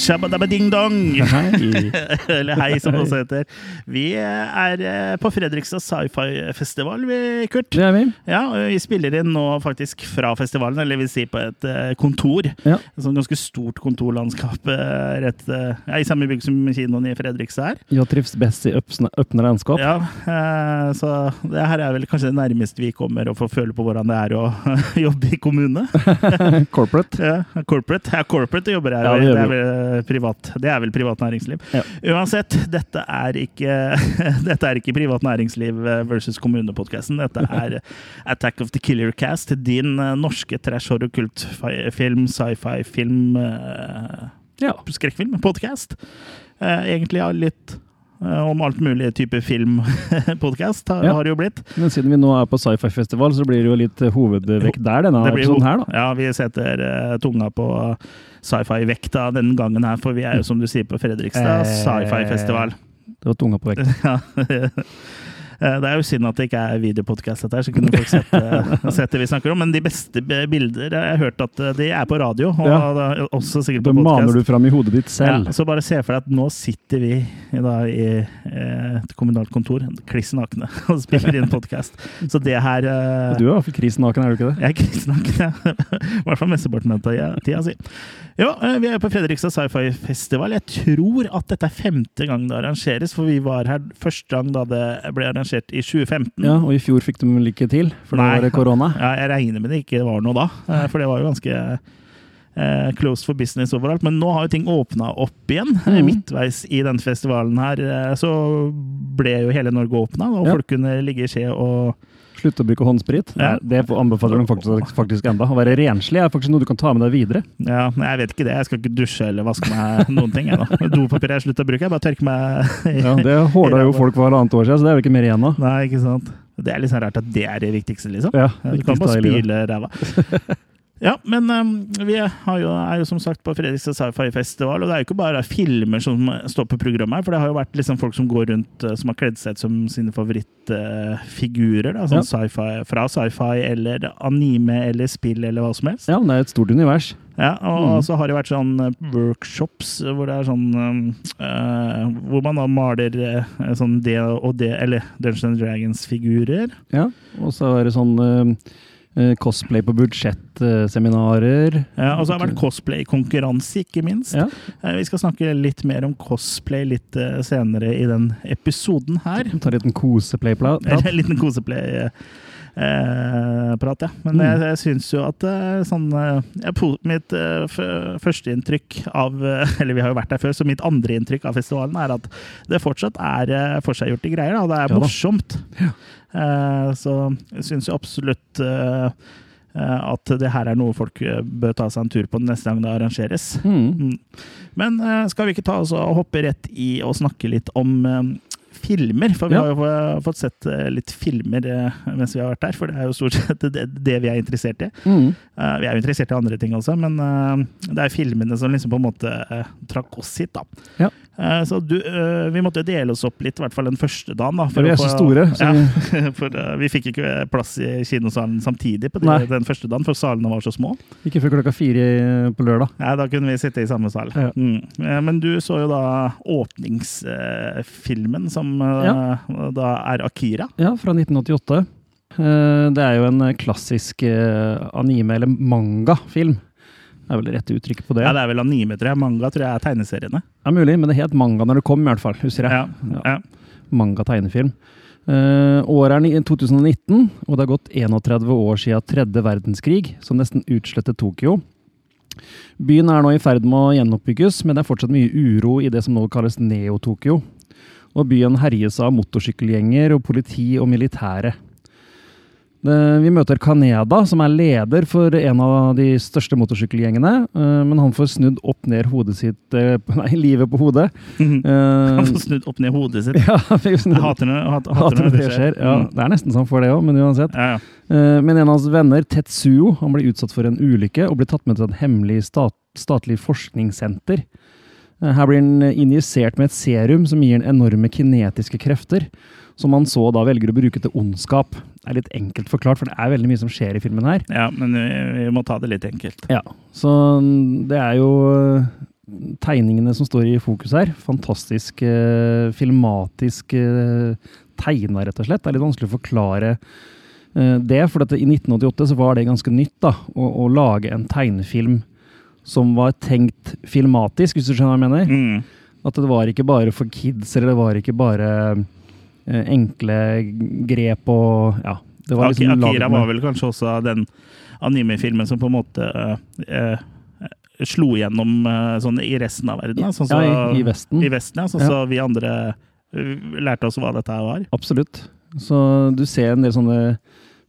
Shabadabading-dong! Eller hei, som det også heter. Vi er eh, på Fredrikstad sci-fi-festival, vi, Kurt. Det er vi. Ja, vi spiller inn nå faktisk fra festivalen, eller vil si på et eh, kontor. Ja. Et sånn ganske stort kontorlandskap eh, rett, ja, i samme bygg som kinoen i Fredrikstad er. Jeg trives best i øppne landskap. Ja, så det her er vel kanskje det nærmeste vi kommer å få føle på hvordan det er å jobbe i kommune. Corporate. Ja, corporate. Ja, corporate jobber her. Ja, det gjør vi privat. Det er vel privat næringsliv. Ja. Uansett, dette er ikke, dette er ikke privat næringsliv versus kommunepodkasten. Dette er Attack of the Killer Cast, din eh, norske trash horror kultfilm, sci-fi-film, eh, Ja. skrekkfilm, podcast. Eh, Egentlig ja, litt eh, om alt mulig type film-podkast har, Ja. har det jo blitt. Men siden vi nå er på sci-fi-festival, så blir det jo litt eh, hovedvekt der, denne blir episoden her, da. Ja, vi setter uh, tunga på sci-fi-vekta denne gangen her, for vi er jo, som du sier, på Fredrikstad Eh. sci-fi-festival. Det var tunga på vekta. Ja. Eh, Det er jo synd at det ikke er videopodkast, dette her, så kunne folk sett, eh, sett det vi snakker om. Men de beste bilder jeg har hørt at eh, de er på radio, og Ja. også sikkert på Det på maner podkast. du fram i hodet ditt selv. Ja, så bare se for deg at nå sitter vi da, i et kommunalt kontor, kliss nakne, og spiller inn podkast. Så det her Du er i hvert fall krisen naken, er du ikke det? Jeg er krisenaken, ja. I hvert fall mesteparten av tida si. Ja, eh, vi er på Fredrikstad Sci-Fi Festival. Jeg tror at dette er femte gang det arrangeres, for vi var her første gang da det ble arrangert i 2015. Ja, og i fjor fikk de vel ikke til, for da Nei. var det korona. Ja, jeg regner med det ikke var noe da, eh, for det var jo ganske eh, closed for business overalt. Men nå har jo ting åpna opp igjen. Eh, Mhm. Midtveis i den festivalen her eh, så ble jo hele Norge åpna, og Ja. folk kunne ligge i skje og Slutt å bruke håndsprit. Ja. Det anbefaler de faktisk, faktisk enda. Å være renslig er faktisk noe du kan ta med deg videre. Ja, jeg vet ikke det. Jeg skal ikke dusje eller vaske meg noen ting. Dopapir har jeg slutta å bruke. Jeg bare tørker meg i Ja, Det håla jo folk for halvannet år siden, så det er jo ikke mer igjen nå. Nei, ikke sant. Det er litt sånn rart at det er det viktigste, liksom. Ja, det Du kan bare spyle ræva. Ja, men um, vi har jo, er jo som sagt på Fredrikstad Sci-Fi Festival, og det er jo ikke bare filmer som står på programmet her, for det har jo vært liksom folk som går rundt uh, som har kledd seg ut som sine favorittfigurer, Uh, sånn sci-fi, fra sci-fi eller anime eller spill eller hva som helst. Ja, det er et stort univers. Ja, og mm. så har det vært sånn uh, workshops hvor det er sånn uh, Hvor man da maler uh, sånn det og det, eller Dungeons and Dragons-figurer. Ja, Og så er det sånn eh, cosplay på budsjettseminarer. Ja, og så har det vært cosplay-konkurranse, ikke minst. Ja. Eh, Vi skal snakke litt mer om cosplay litt eh, senere i den episoden her. Ta en liten koseplay-prat? en liten koseplay. Eh, prat, ja. Men Mm. jeg, jeg syns jo at eh, sånn jeg, Mitt eh, førsteinntrykk av eh, Eller vi har jo vært der før, så mitt andre inntrykk av festivalen er at det fortsatt er eh, forseggjorte greier. Da. Det er Ja morsomt. Eh, så jeg syns absolutt eh, eh, at det her er noe folk eh, bør ta seg en tur på neste gang det arrangeres. Mm. Mm. Men eh, skal vi ikke ta oss og hoppe rett i og snakke litt om eh, filmer? For vi Ja. har jo eh, fått sett eh, litt filmer eh, mens vi har vært der, for det er jo stort sett det, det vi er interessert i. Mm. Eh, vi er jo interessert i andre ting også, men eh, det er filmene som liksom på en måte trakk oss hit, da. Ja. Eh, så du, eh, vi måtte dele oss opp litt, i hvert fall den første dagen. da. For vi er så store. Så Ja, for eh, vi fikk ikke plass i kinosalen samtidig på de, den første dagen, for salene var så små. Ikke før klokka fire på lørdag. Nei, da kunne vi sitte i samme sal. Ja. Mm. Men du så jo da åpningsfilmen, som ja. da er Akira. Ja, fra 1988. Eh, Det er jo en klassisk anime- eller mangafilm. Det er vel rette uttrykket på det. Ja, det er vel anime, tror jeg. Manga tror jeg er tegneseriene. Ja, mulig, men det het manga når det kom, i hvert fall. Husker jeg. Ja. Ja. Ja. Manga-tegnefilm. Uh, året er 2019, og det har gått 31 år siden tredje verdenskrig, som nesten utslettet Tokyo. Byen er nå i ferd med å gjenoppbygges, men det er fortsatt mye uro i det som nå kalles Neo-Tokyo. Og byen herjes av motorsykkelgjenger og politi og militære. Det, vi møter Kaneda, som er leder for en av de største motorsykkelgjengene. eh, men han får snudd opp ned hodet sitt eh, Nei, livet på hodet. Han Uh, får snudd opp ned hodet sitt. ja, Jeg hater når, hat, hater når det skjer. Ja, Mm. det er nesten sånn for det òg, men uansett. Ja, ja. Eh, Men en av hans venner, Tetsuo, han blir utsatt for en ulykke og blir tatt med til et hemmelig stat statlig forskningssenter. Eh, Her blir han injisert med et serum som gir han enorme kinetiske krefter, som han så da velger å bruke til ondskap. Er litt enkelt forklart, for det er veldig mye som skjer i filmen her. ja, men vi, vi må ta det litt enkelt. Ja, Så det er jo tegningene som står i fokus her. Fantastisk eh, filmatisk eh, tegna, rett og slett. Det er litt vanskelig å forklare eh, det, for dette, i 1988 så var det ganske nytt da, å, å lage en tegnefilm som var tenkt filmatisk, hvis du skjønner hva jeg mener. Mm. At det var ikke bare for kids, eller det var ikke bare eh, enkle grep og ja. Det var liksom Akira var vel kanskje også den anime-filmen som på en måte eh, eh, slo gjennom eh, sånn i resten av verden. Sånn så, Ja, i, i Vesten. I Vesten, ja. Sånn så vi andre eh, lærte oss hva dette var. Absolutt. Så du ser en del sånne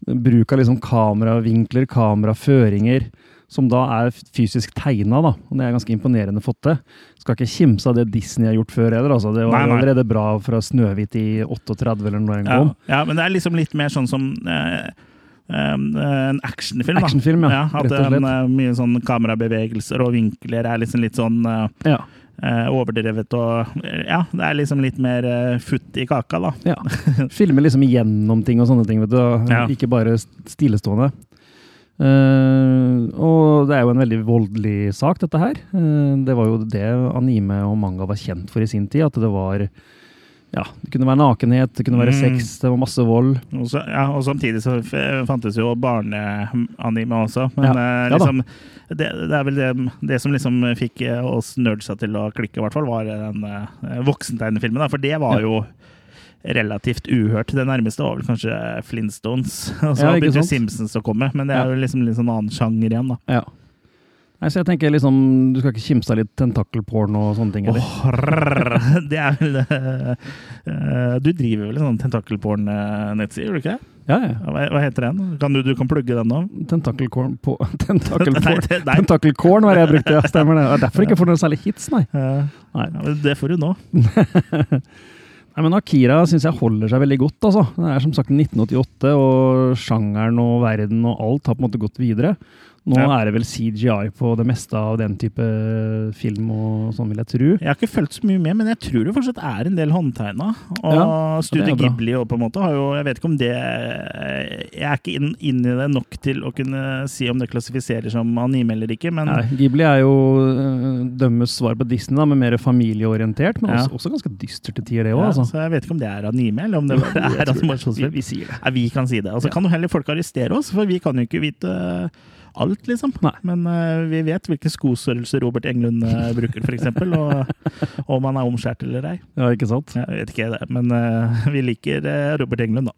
bruk av liksom kameravinkler, kameraføringer, som da er fysisk tegna, da. Og det er ganske imponerende fått til. Skal ikke kimse av det Disney har gjort før heller, altså. Det var Nei, nei. allerede bra fra Snøhvit i 38 eller når den Ja, kom. ja, men det er liksom litt mer sånn som eh, eh, en actionfilm. da. Actionfilm, ja. at rett og slett. En, mye sånn kamerabevegelser og vinkler er liksom litt sånn eh, Ja. eh, overdrevet og eh, Ja, det er liksom litt mer eh, futt i kaka, da. ja. Filmer liksom igjennom ting og sånne ting, vet du. Ja. Ikke bare stillestående. Eh, og det er jo en veldig voldelig sak, dette her. Uh, det var jo det anime og manga var kjent for i sin tid. At det var Ja, det kunne være nakenhet, det kunne være Mm. sex, det var masse vold. Og, så, ja, og samtidig så fantes jo barneanime også. Men Ja. eh, Ja liksom, det, det er vel det, det som liksom fikk oss nerdsa til å klikke, i hvert fall, var den uh, voksentegnefilmen. For det var Ja. Relativt uhørt. Det nærmeste var vel kanskje Flintstones. Og så Ja, begynte? Simpsons å komme, men det er jo liksom litt sånn annen sjanger igjen, da. Ja. Nei, så jeg tenker liksom, Du skal ikke kimse av litt tentakelporn og sånne ting? eller? Åh, det er vel eh, Du driver vel en sånn tentakelporn-nettside, gjør du ikke? Ja, ja. Hva, hva heter den? Kan du, du kan plugge den nå? Tentakelkorn på Tentakelporn. Tentakelkorn var det jeg brukte, ja. Stemmer det. Er derfor ikke får noen særlig hits, nei. Eh, nei. ja, det får du nå. Nei, men Akira syns jeg holder seg veldig godt. altså. Det er som sagt 1988, og sjangeren og verden og alt har på en måte gått videre. Nå Ja. er det vel CGI på det meste av den type film og sånn, vil jeg tro. Jeg har ikke fulgt så mye med, men jeg tror det fortsatt er en del håndtegna. Og Ja, Studio. Ghibli og på en måte har jo Jeg vet ikke om det Jeg er ikke inn, inn i det nok til å kunne si om det klassifiserer som anime eller ikke, men Nei, Ghibli er jo øh, dømmes svar på Disney, da, med mer familieorientert, men Ja. også, også ganske dystert til tider, det òg. altså. Så jeg vet ikke om det er anime, eller om det er animasjonsfilm. Vi, vi sier det. Vi kan si det. Og så Ja. kan jo heller folk arrestere oss, for vi kan jo ikke vite eh, alt, liksom. Nei. Men uh, vi vet hvilke skostørrelser Robert Englund uh, bruker, f.eks., og om han er omskjært eller ei. Ja, ikke sant? Jeg vet ikke det, men uh, vi liker Robert Englund, da.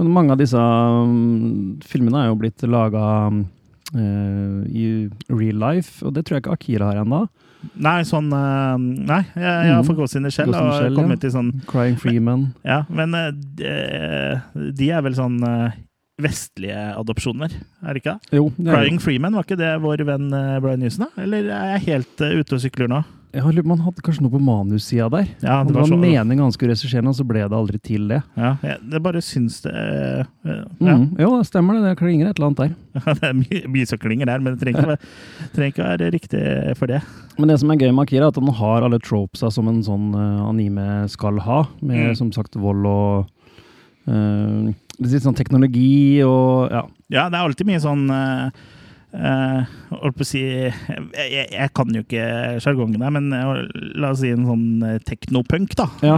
Men mange av disse um, filmene er jo blitt laga i real life, og det tror jeg ikke Akira har ennå. Nei, sånn Nei, jeg, jeg har Mhm. fått Ghost in the Shell og Shell, kommet ja. til sånn Crying Freeman. Ja, men de, de er vel sånn vestlige adopsjoner, er det ikke det? Jo, det Crying Crying Freeman, var ikke det vår venn eh, Brian Newson, da? Eller er jeg helt eh, ute og sykler nå? jeg har man hadde kanskje noe på manussida der. Ja, det det var var så meningen han skulle regissere, og så ble det aldri til det. ja, jeg, det bare syns det eh, ja. Mm, jo, det stemmer det. Det klinger et eller annet der. det er mye, mye som klinger der, men det trenger ikke, trenger ikke være riktig for det. Men det som er gøy med Akira, er at han har alle tropesa som en sånn anime skal ha. Med Mm. som sagt vold og uh, litt sånn teknologi og ja. Ja, det er alltid mye sånn uh, uh, holdt på å si jeg, jeg, jeg kan jo ikke sjargongen her, men la oss si en sånn teknopunk, da. Ja.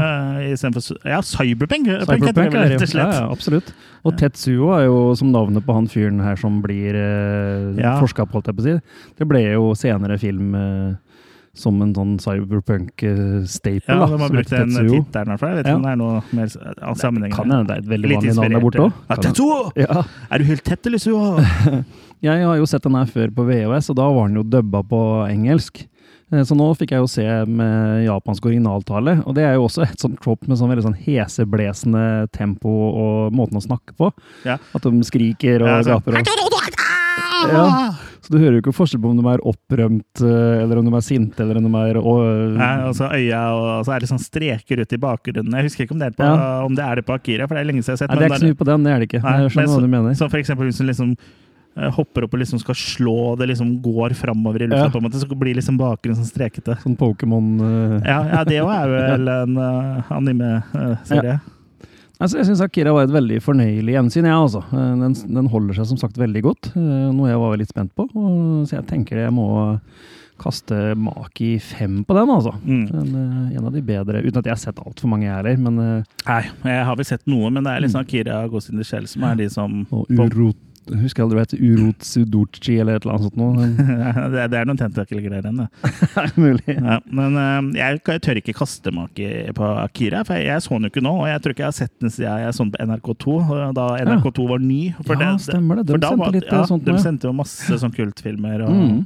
Istedenfor Ja, cyberpunk. cyberpunk heter det vel, rett og slett. Ja, ja, absolutt. Og Tetsuo er jo som navnet på han fyren her som blir uh, Ja. forska på, holdt jeg på å si. Det ble jo senere film som en sånn cyberpunk-staple. Ja, de har brukt den tittelen, herfra. Jeg vet Ja. ikke om det er noe mer av sammenhengen. Kan hende det er et veldig Litt vanlig navn der borte òg. ja. Tetsuo! Ja. Er du helt tett, eller suo? Jeg har jo sett den her før på VHS, og da var den jo dubba på engelsk. Eh, Så nå fikk jeg jo se med japansk originaltale, og det er jo også et sånt tropp med sånn veldig sånn heseblesende tempo og måten å snakke på. Ja. At de skriker og Ja, altså. gaper. Og, Ja. så du hører jo ikke forskjell på om de er opprømt, eh, eller om de er sinte, eller om de er og, Nei, og så øya, og så er det sånn streker ut i bakgrunnen. Jeg husker ikke om det er på, Ja. om det, er det på Akira, for det er lenge siden jeg har sett. Nei, det er ikke så mye på den, det er det ikke. Nei, jeg skjønner men hva du mener. Så for eksempel hvis du liksom eh, hopper opp og liksom skal slå, og det liksom går framover i lufta, Ja. på en måte, så blir liksom bakgrunnen sånn strekete. Sånn Pokémon uh... Ja, ja det òg er vel en uh, anime-serie. Altså, jeg syns Akira var et veldig fornøyelig gjensyn. Ja, altså. Eh, den, den holder seg som sagt veldig godt, eh, noe jeg var litt spent på. Og, så jeg tenker jeg må kaste maki fem på den, altså. Mm. En, eh, en av de bedre, uten at jeg har sett altfor mange, jeg heller. Men Nei, jeg har vel sett noe, men det er Mm. liksom Akira Ghost in the Shell som er de som og Urot Husker aldri hva det heter Urotsudochi eller et eller annet sånt noe. det, er- er noen tentakelgreier igjen, det. Er mulig. Ja, men eh, jeg, jeg tør ikke kaste make på Akira, for jeg, jeg så den jo ikke nå. Og jeg tror ikke jeg har sett den siden jeg så den på NRK2, da NRK2 var ny. For ja, det- stemmer det. De sendte var- litt ja, eh, sånt De sendte jo masse sånn kultfilmer og, Mm.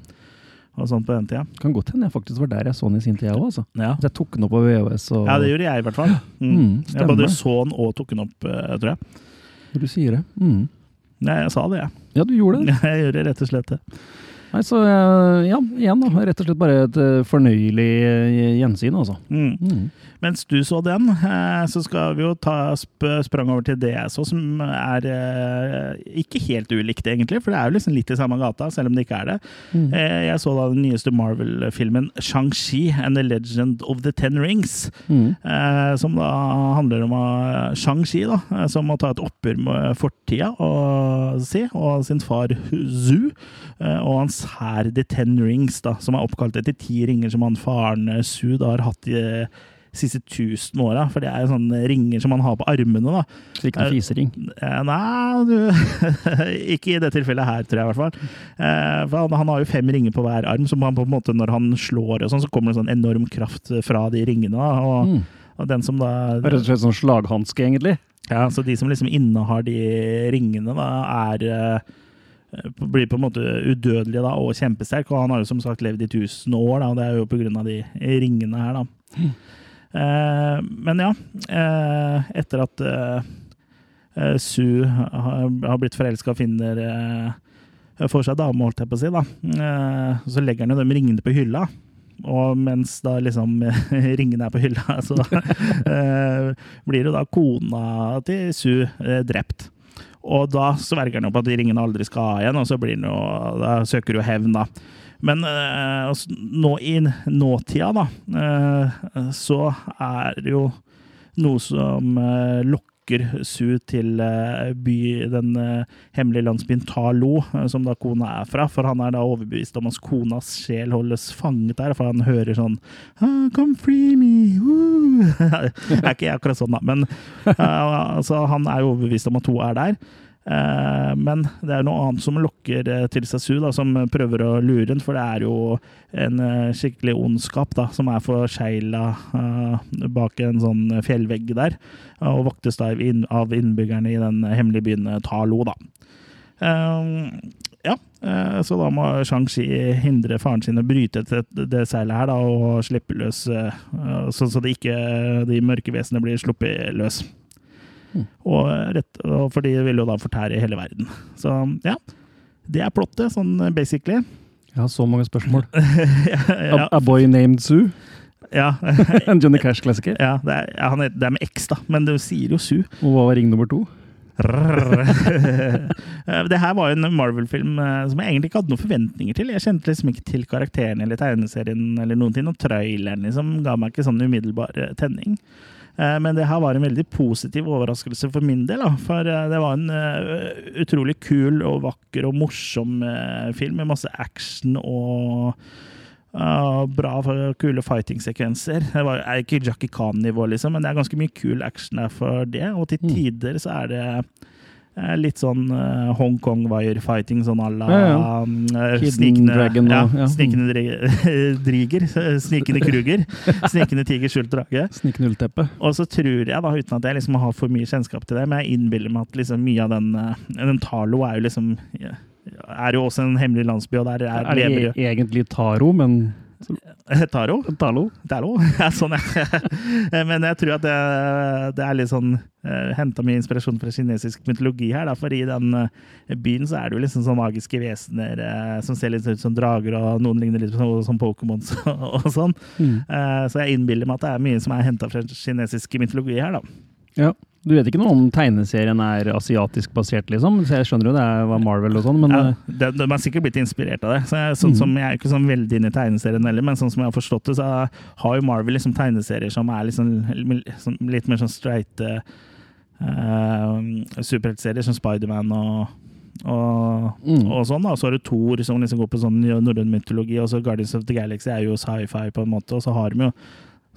og sånt på den tida. Kan godt hende jeg faktisk var der jeg så den i sin tid, jeg òg. Altså. Ja. Jeg tok den opp på VHS. Og, ja, det gjorde jeg i hvert fall. Mm. Mm, jeg både så den og tok den opp, eh, tror jeg. Når du sier det. Mm. Nei, jeg sa det, jeg. Ja, du gjorde det. Jeg gjør det rett og slett det. Nei, så eh, ja, igjen da. Rett og slett bare et eh, fornøyelig eh, gjensyn, altså. Mm. Mm. Mens du så den, så skal vi jo ta sp sprang over til det jeg så, som er ikke helt ulikt, egentlig. For det er jo liksom litt i samme gata, selv om det ikke er det. Mm. Jeg så da den nyeste Marvel-filmen Shang-Chi and the Legend of the Ten Rings. Mm. Som da handler om Shang-Chi, da, som må ta et oppgjør med fortida og, si, og sin far Zu. og hans hær The Ten Rings, da, som er oppkalt etter ti ringer som han faren Sud har hatt i de siste tusen åra. For det er sånne ringer som han har på armene. da. Så ikke noe Eh, fisering. Eh, Nei, du, ikke i det tilfellet her, tror jeg i hvert fall. Eh, for han, han har jo fem ringer på hver arm, som han på en måte når han slår, og sånn, så kommer det sånn enorm kraft fra de ringene. Da, og, Mm. og den som da Rett og slett sånn slaghanske, egentlig. ja, Så de som liksom innehar de ringene, da, er eh, blir på en måte udødelige da, og kjempesterk. Og han har jo som sagt levd i tusen år, da, og det er jo av de ringene her, da. Eh, men ja, eh, etter at eh, Sue har, blitt forelska og finner eh, får seg dame, holdt jeg på å si, da, eh, så legger han jo de ringene på hylla. Og mens da liksom ringene er på hylla, så eh, blir jo da kona til Sue eh, drept. Og da sverger han jo på at de ringene aldri skal ha igjen, og så blir han jo, da søker jo hevn, da. Men eh, altså, nå i nåtida, da, eh, så er det jo noe som eh, lokker Su til eh, by, den eh, hemmelige landsbyen Talo, eh, som da kona er fra. For han er da overbevist om at konas sjel holdes fanget der, for han hører sånn ah, Come free me! Det er ikke akkurat sånn, da, men altså, han er jo overbevist om at hun er der. Eh, Men det er noe annet som lokker eh, til seg Su, da, som prøver å lure den. For det er jo en eh, skikkelig ondskap da, som er forsegla bak en sånn fjellvegg der. Og voktes da av innbyggerne i den hemmelige byen Talo, da. Ja, så da må Shang-Chi hindre faren sin å bryte det, seilet her da, og slippe løs, sånn så det ikke, de mørke vesenene blir sluppet løs. Og, rett, og for de vil jo da fortære hele verden. Så ja, det er plottet, sånn basically. Jeg har så mange spørsmål. ja, A, a Boy Named Sue? ja, En Johnny Cash-klassiker? ja, det, er, ja han er, det er med X, da, men du sier jo Sue. Og hva var ring nummer to? det her var jo en Marvel-film eh, som jeg egentlig ikke hadde noen forventninger til. Jeg kjente liksom ikke til karakteren eller tegneserien eller noen ting, og traileren liksom ga meg ikke sånn umiddelbar eh, tenning. Eh, Men det her var en veldig positiv overraskelse for min del. Da. For eh, det var en eh, utrolig kul og vakker og morsom film med masse action og bra, og kule fighting-sekvenser. Det var, er ikke Jackie Khan-nivå, liksom, men det er ganske mye kul action der for det. Og til Mm. tider så er det litt sånn uh, Hongkong wire-fighting, sånn à la Ja, ja. um, eh, Snikende Dragon ja, ja. Snikende dri- Driger. eh, Snikende Kruger. Snikende tiger, skjult drage. Snikende Ullteppe. Og så tror jeg, da, uten at jeg liksom har for mye kjennskap til det, men jeg innbiller meg at liksom mye av den eh, Den Talo er jo liksom er jo også en hemmelig landsby, og der er, Er det lever jo e- egentlig Taro, men Taro? Talo? Talo? Ja, sånn, ja. Men jeg tror at det, det er litt sånn uh, Henta mye inspirasjon fra kinesisk mytologi her, da, for i den eh, byen så er det jo liksom sånn magiske vesener eh, som ser litt ut som drager, og noen ligner litt på som Pokémons og, sånn. Mm. Eh, så jeg innbiller meg at det er mye som er henta fra kinesisk mytologi her, da. Ja. Du vet ikke noe om tegneserien er asiatisk basert, liksom? Så jeg skjønner jo det var Marvel og sånn, men Ja, eh, de, de er sikkert blitt inspirert av det. Så jeg, sånn mm. som, jeg er ikke sånn veldig inne i tegneserien heller, men sånn som jeg har forstått det, så har jo Marvel liksom tegneserier som er liksom, litt mer sånn streite uh, superheltserier, som Spiderman og og, Mm. og sånn. da. Så har du Thor som liksom går på sånn norrøn mytologi, og så Guardians of the Galaxy er jo sci-fi på en måte, og så har de jo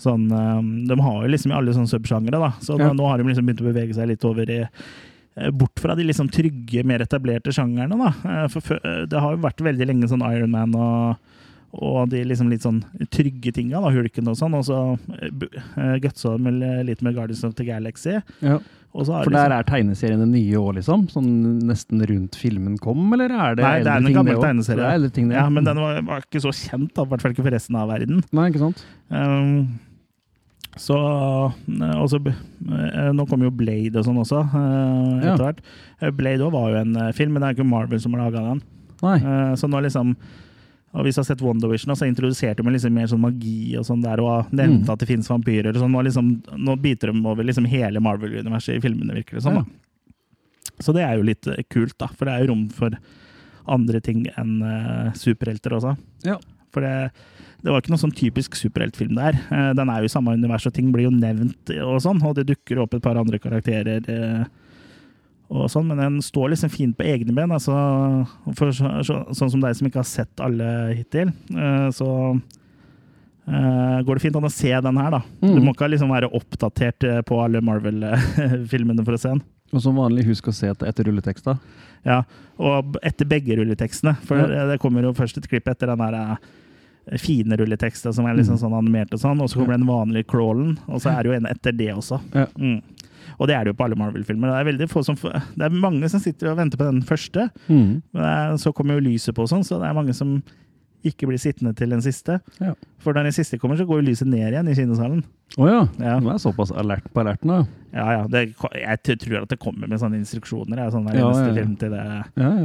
sånn eh, De har jo liksom i alle sånne subsjangere, da. Så Ja. nå har de liksom begynt å bevege seg litt over i eh, Bort fra de liksom trygge, mer etablerte sjangerne, da. Eh, For eh, det har jo vært veldig lenge sånn Iron Man og og de liksom litt sånn trygge tinga, da, hulken og sånn. Og så uh, gutsa de litt med Guardians of the Galaxy. Ja. Og så har For liksom- der er tegneseriene nye òg, liksom? Sånn nesten rundt filmen kom, eller er det Nei, det er en gammel tegneserie. Er. Ja, men den var, var ikke så kjent, da, i hvert fall ikke for resten av verden. Nei, ikke sant? Um, så eh, og så, eh, Nå kommer jo Blade og sånn også, eh, etter hvert. Blade òg var jo en film, men det er ikke Marvel som har laga den. Nei. Så nå liksom og Hvis du har sett WandaVision, så introduserte de liksom mer sånn magi og sånn der, og nevnte Mm. at det finnes vampyrer. sånn. Nå, liksom, nå biter de over liksom hele Marvel-universet i filmene, virker det som. Ja. Så det er jo litt kult, da. For det er jo rom for andre ting enn uh, superhelter også. Ja. For det, det var ikke noen sånn typisk superheltfilm der. Eh, den er jo i samme univers, og ting blir jo nevnt og sånn, og det dukker opp et par andre karakterer. eh, og sånn, Men den står liksom fint på egne ben. Altså, for så, så, sånn som deg som ikke har sett alle hittil, eh, så Uh, går det fint an å se den her, da. Mm. Du må ikke liksom være oppdatert på alle Marvel-filmene for å se den. Og som vanlig, husk å se etter, rulleteksta. Ja, og etter begge rulletekstene. For Ja. det kommer jo først et klipp etter den der fine rulletekster som er liksom Mm. sånn animert og sånn, og så kommer den vanlige crawlen, og så er det jo en etter det også. Ja. Mm. Og det er det jo på alle Marvel-filmer. Det veldig få som Det er mange som sitter og venter på den første, Mm. men er, så kommer jo lyset på og sånn, så det er mange som ikke blir sittende til den siste. Ja. For når den siste kommer, så går jo lyset ned igjen i kinosalen. Å ja. Ja. Du er såpass alert på alerten, da. Ja, ja. Det, jeg tror at det kommer med sånne instruksjoner. Jeg, sånn Ja, ja, film til det.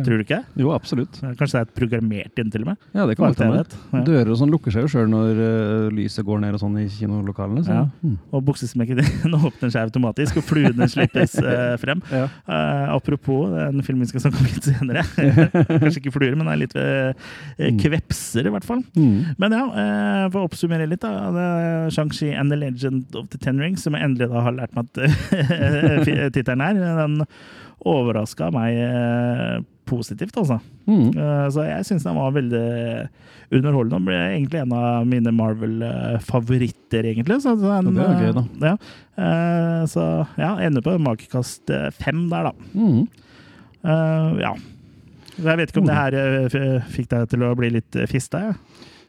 Tror du ikke? Jo, absolutt. Kanskje det er programmert inn, til og med? Ja, det kan godt hende. Dører og sånn lukker seg jo sjøl når uh, lyset går ned og sånn i kinolokalene. Så. Mm. Og buksesmekken din åpner seg automatisk, og fluene slippes uh, frem. Eh, apropos en film vi skal snakke om litt senere. Kanskje ikke fluer, men det er litt ved Mm. kvepser, i hvert fall. Mm. Men ja, for å oppsummere litt, da. Shang-Chi and the Legend of the Ten Rings, som jeg endelig da har lært meg at eh, tittelen er, den overraska meg eh, positivt, altså. Mm. Eh, Så jeg syns den var veldig underholdende. Den ble egentlig en av mine Marvel-favoritter, egentlig. Så den, det er gøy, da. eh, Ja. Eh, Så ja, ender på makekast eh, fem der, da. Mm. Eh, Ja. Jeg vet ikke om det her eh, fikk deg til å bli litt eh, fista? Ja.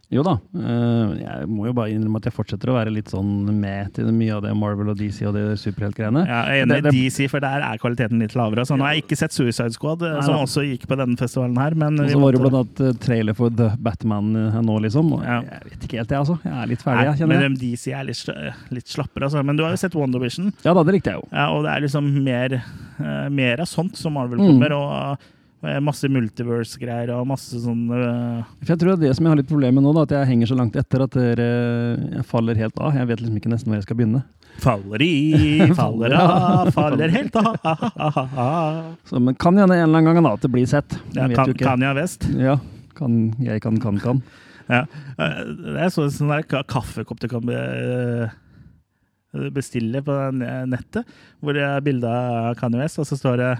Jo da. eh, jeg må jo bare innrømme at jeg fortsetter å være litt sånn med til mye av det Marvel og DC og det superheltgreiene. Ja, jeg er enig i DC, for der er kvaliteten litt lavere. Så nå har jeg ikke sett Suicide Squad, eh, Nei som da. også gikk på denne festivalen her. Men Og så var det blant annet eh, trailer for The Batman her nå, liksom. Og Ja. Jeg vet ikke helt, jeg, altså. Jeg er litt ferdig, jeg, kjenner men. DC er litt, litt slappere, altså. Men du har jo sett WandaVision. Ja da, det likte jeg jo. Ja, og det er liksom mer, mer av sånt som Marvel Mm. kommer, og eh, masse multiverse-greier og masse sånn eh, For jeg tror det er det som jeg har litt problemer med nå, da, at jeg henger så langt etter at dere, jeg faller helt av. Jeg vet liksom ikke nesten hvor jeg skal begynne. Faller i, faller av, faller helt av. Så, men kan gjerne en eller annen gang da, at det blir sett. Jeg Ja, vet kan, jo ikke. Kanye West. Ja, kan, jeg kan, kan, kan. Ja. Jeg Det er sånn der kaffekopp du kan eh, bestille på nettet, hvor det er bilde av Kanye West, og så står det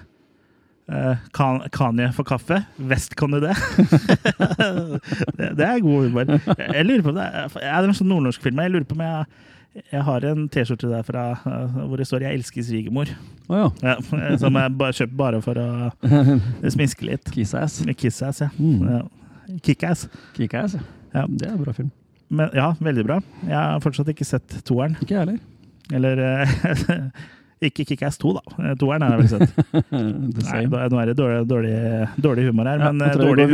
eh, kan, Kanye for kaffe. Vest kan du det? det? Det er god humor. Jeg lurer på om det er, jeg er en sånn nordnorsk film. Jeg lurer på om jeg, jeg har en T-skjorte derfra eh, hvor det står 'Jeg elsker svigermor'. Oh, ja. Ja, som jeg bare kjøpt bare for å smiske litt. Kiss-ass. Kiss-ass, ja. Mm. ja. Kick-ass. Kick-ass, ja. Ja. Det er en bra film. Men, ja, veldig bra. Jeg har fortsatt ikke sett toeren. Ikke jeg heller. Eller eh, ikke Kickass 2, da. Eh, Toeren jeg vel sett. Nei, nå er det dårlig, dårlig, dårlig humor her, Ja, men eh, dårlig,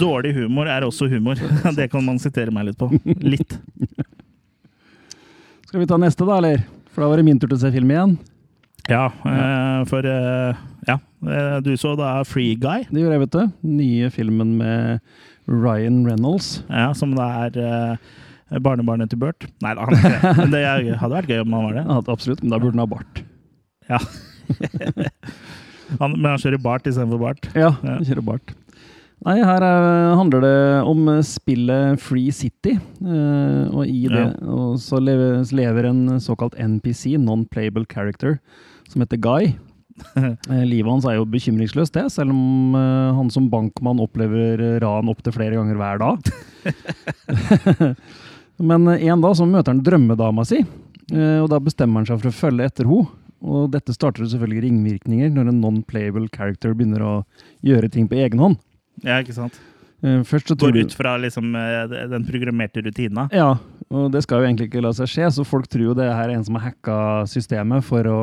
dårlig humor er også humor. Det kan man sitere meg litt på. Litt. Skal vi ta neste, da, eller? For da var det min tur til å se film igjen. Ja, eh, for Ja, du så da Free Guy, Det gjorde jeg, vet du. Nye filmen med Ryan Reynolds. ja, som da er barnebarnet til Bert. Nei da, han er ikke det. Men det hadde vært gøy om han var det. Ja, absolutt, men da burde han ha bart. Han, men han kjører bart istedenfor bart. Ja, Ja. han kjører bart. Nei, her er, handler det om spillet Free City. Uh, og i det Ja. og så lever, lever en såkalt NPC, Non-Playable Character, som heter Guy. Eh, Livet hans er jo bekymringsløst, det, selv om uh, han som bankmann opplever ran opptil flere ganger hver dag. Men en dag så møter han drømmedama si, og da bestemmer han seg for å følge etter henne. Og dette starter selvfølgelig ringvirkninger når en non-playable character begynner å gjøre ting på egen hånd. Ja, ikke sant? Eh, Først så tror Går ut fra liksom eh, den programmerte rutina. Ja, og det skal jo egentlig ikke la seg skje, så folk tror jo det er en som har hacka systemet for å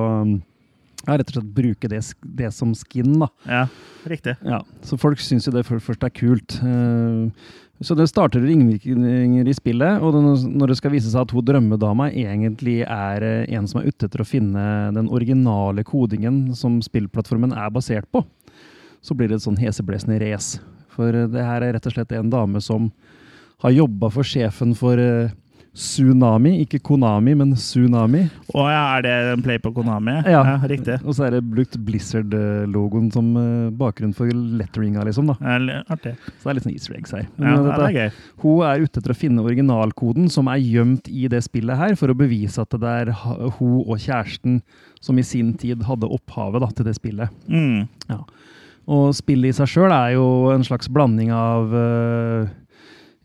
ja, rett og slett bruke det, det som skin, da. Ja, riktig. Ja, så folk syns jo det først er kult. Eh, Så det starter ringvirkninger i spillet, og når det skal vise seg at hun drømmedama egentlig er eh, en som er ute etter å finne den originale kodingen som spillplattformen er basert på, så blir det et sånn heseblesende race. For eh, det her er rett og slett en dame som har jobba for sjefen for eh, Tsunami, ikke Konami, men Tsunami. Å ja, er det en play på Konami? Ja. riktig. Og så er det brukt Blizzard-logoen som eh, bakgrunn for letteringa, liksom. da. Ja, Artig. Så det er litt sånn easter eggs her. Ja, Men ja, dette- det er gøy. hun er ute etter å finne originalkoden som er gjemt i det spillet her, for å bevise at det er hun og kjæresten som i sin tid hadde opphavet da, til det spillet. Mm. Og spillet i seg sjøl er jo en slags blanding av eh,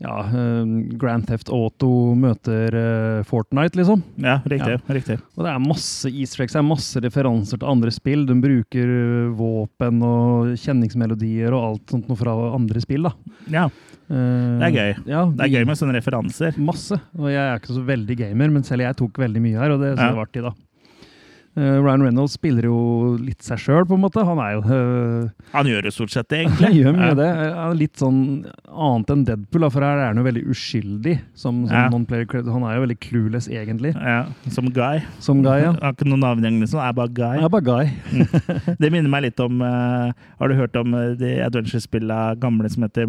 ja, eh, Grand Theft Auto møter eh, Fortnite, liksom. Ja, riktig. riktig. Og det er masse easter eggs, det er masse referanser til andre spill. De bruker eh, våpen og kjenningsmelodier og alt sånt noe fra andre spill. da. Ja, det er gøy. Ja, Det er gøy med sånne referanser. Masse. Og jeg er ikke så veldig gamer, men selv jeg tok veldig mye her, og det så ja. det var artig, da. Eh, Ryan Reynolds spiller jo litt seg sjøl, på en måte. Han er jo uh, Han gjør jo stort sett det, Han egentlig. gjør mye Ja. det. Er Litt sånn annet enn Deadpool, da, for her er han jo veldig uskyldig. Som, som Ja. non-player Han er jo veldig clueless, egentlig, Ja, som Guy. som guy. Ja. Har ikke noen navn engang, liksom. Er bare Guy. Er bare guy. Det minner meg litt om uh, Har du hørt om eh, de adventure-spillene gamle som heter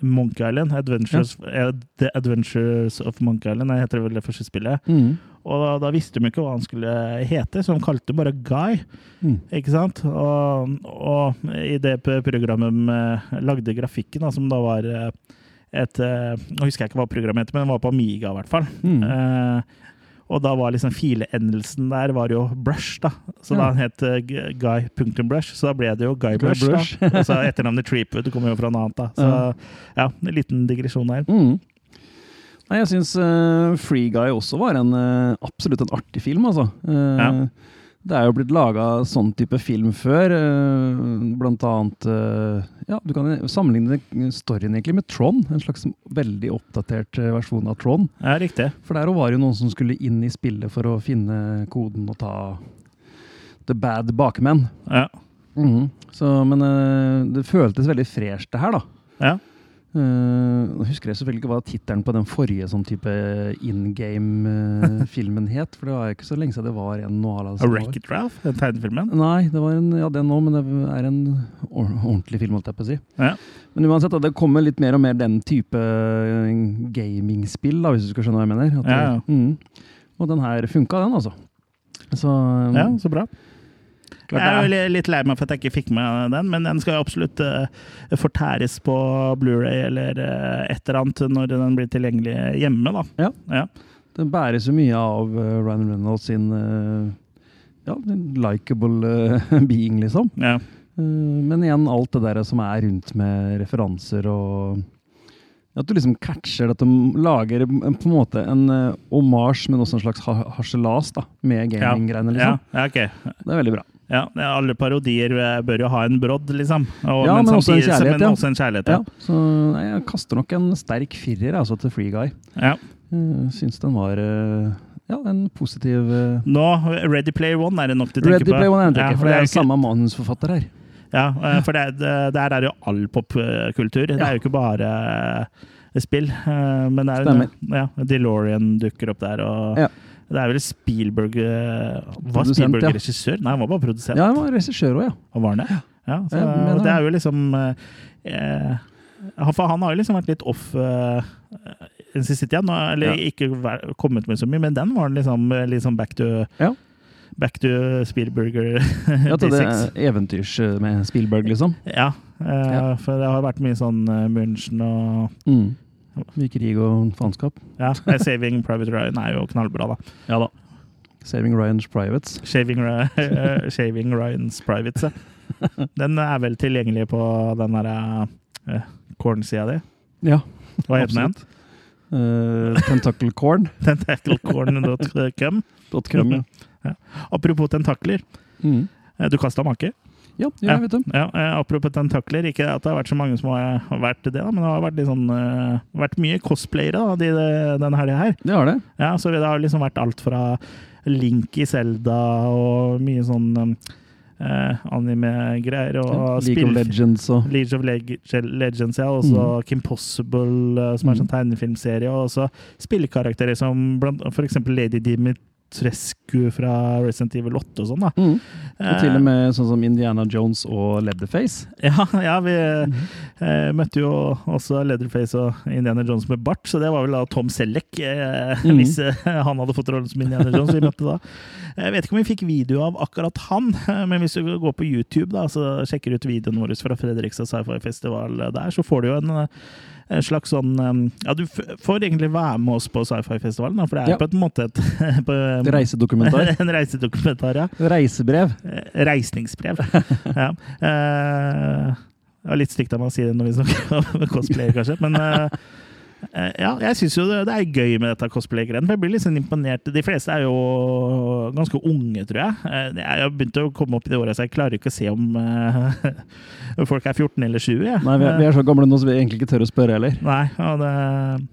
Monkey Island? Adventures, eh, The Adventures of Monkey Island det heter vel det første spillet. Mm. Og da, da visste de ikke hva han skulle hete, så de kalte bare Guy. Mm. Ikke sant? Og, og i det programmet de lagde grafikken, da, som da var eh, et eh, Nå husker jeg ikke hva programmet heter, men det var på Amiga, i hvert fall. Mm. Eh, og da var liksom filendelsen der var jo Brush, da. Så Ja. da han het Guy punktum Guy.brush, så da ble det jo Guy Guy Brush. Brush. da. Og så etternavnet Treepwood kommer jo fra noe annet, da. Så ja, en liten digresjon der. Mm. Nei, jeg syns Free Guy også var en uh, absolutt en artig film, altså. Uh, Ja. Det er jo blitt laga sånn type film før, blant annet Ja, du kan sammenligne storyen egentlig med Tron, en slags veldig oppdatert versjon av Tron. Ja, riktig. For der var det jo noen som skulle inn i spillet for å finne koden og ta the bad bakmenn. Ja. Mhm. Så, men det føltes veldig fresh, det her, da. ja. Eh, Nå husker jeg selvfølgelig ikke hva tittelen på den forrige sånn type in game-filmen het. For det var ikke så lenge siden det var en nå. Altså, Wreck-It Ralph, den tegnefilmen. Nei, det var en, ja, den òg, men det er en ordentlig film, holdt jeg på å si. Ja. Men uansett, det kommer litt mer og mer den type eh, gamingspill, da, hvis du skal skjønne hva jeg mener. At, Ja, ja. Mm. Og den her funka, den, altså. Så um, Ja, så bra. Jeg er jo litt lei meg for at jeg ikke fikk med den, men den skal absolutt eh, fortæres på Blu-ray eller eh, et eller annet når den blir tilgjengelig hjemme. da. Ja. Ja. Den bæres jo mye av uh, Ryan Reynolds sin ja, likeable being, liksom. Ja. Men igjen alt det der som er rundt med referanser og At du liksom catcher at de lager på en måte en omasj, men også en slags ha harselas da, med gaminggreiene. Ja, Liksom. ja, ok. Det er veldig bra. Ja, alle parodier eh, bør jo ha en brodd, liksom. Og, Ja, men også en samtidig- Men også en kjærlighet, Ja, ja. så jeg kaster nok en sterk firer altså, til Free Guy. ja. Uh, syns den var uh, ja, en positiv Nå, Ready Player One er det nok du tenker Ready på. Player One er jeg Ja, for det er jo samme manusforfatter her. Ja, eh, for det, det, der er jo all popkultur. Det er jo ikke bare eh, spill. eh, Men det er Stemmer. ja, DeLorean dukker opp der, og Ja. Det er vel Spielberg eh, Var Spielberg ja. regissør? Nei, han var bare produsent. Ja, han var regissør òg, ja. Og var han det? Ja, så, Ja, og det er jo liksom eh, eh, han- For han har jo liksom vært litt off eh, den siste tida. Nå, eller Ja. ikke kommet med så mye, men den var liksom liksom back to Ja. Back to Spielberger Ja, til det eventyrs med Spielberg, liksom. Ja, eh, Ja. for det har vært mye sånn München og Mm. Mye krig og faenskap. Ja, Saving Private Ryan er jo knallbra, da. Ja da. Saving Ryan's Privates. Shaving, eh, Shaving Ryan's Privates. ja. Den er vel tilgjengelig på den derre uh, corn-sida di? Ja, Hva heter den igjen? Uh, Tentaclecorn. Tentaclecorn.com. .com, ja. Apropos tentakler. Mm. eh, Du kasta make? Ja, ja, vet du. Ja, eh, apropos tentakler. Ikke at det har vært så mange som har vært det, da, men det har vært, sånn, uh, vært mye cosplayere da, de, denne helga her. Det har det. Ja, så det har liksom vært alt fra Link i Zelda og mye sånn eh, anime-greier. Og League of Legends og League of Leg Legends, ja. Og så Kim Possible, uh, som er sånn tegnefilmserie. Og også spillekarakterer som blant, for eksempel Lady Dimitrescu fra Resident Evil 8 og sånn. da. mm. Og til Eh, og med sånn som Indiana Jones og Leatherface. Ja, ja vi mm. eh, møtte jo også Leatherface og Indiana Jones med bart, så det var vel da Tom Selleck, eh, Mhm. hvis eh, han hadde fått rollen som Indiana Jones. vi møtte da. Jeg vet ikke om vi fikk video av akkurat han, men hvis du går på YouTube da, så sjekker ut videoen vår fra Fredrikstad Sci-Fi Festival der, så får du jo en, en slags sånn Ja, du får egentlig være med oss på Sci-Fi-festivalen, for det er Ja. på en måte et på, Reisedokumentar. en reisedokumentar, ja. Reisebrev. Eh, Reisningsbrev. ja. Uh, litt stygt av meg å si det når vi snakker om cosplayer, kanskje, men eh, ja, jeg syns jo det, det er gøy med dette cosplay-greiene. Jeg blir litt sånn imponert. De fleste er jo ganske unge, tror jeg. Eh, Jeg har begynt å komme opp i det året, så jeg klarer ikke å se om uh, folk er 14 eller 20. Ja. Nei, vi er, vi er så gamle nå så vi egentlig ikke tør å spørre heller. Nei, og det,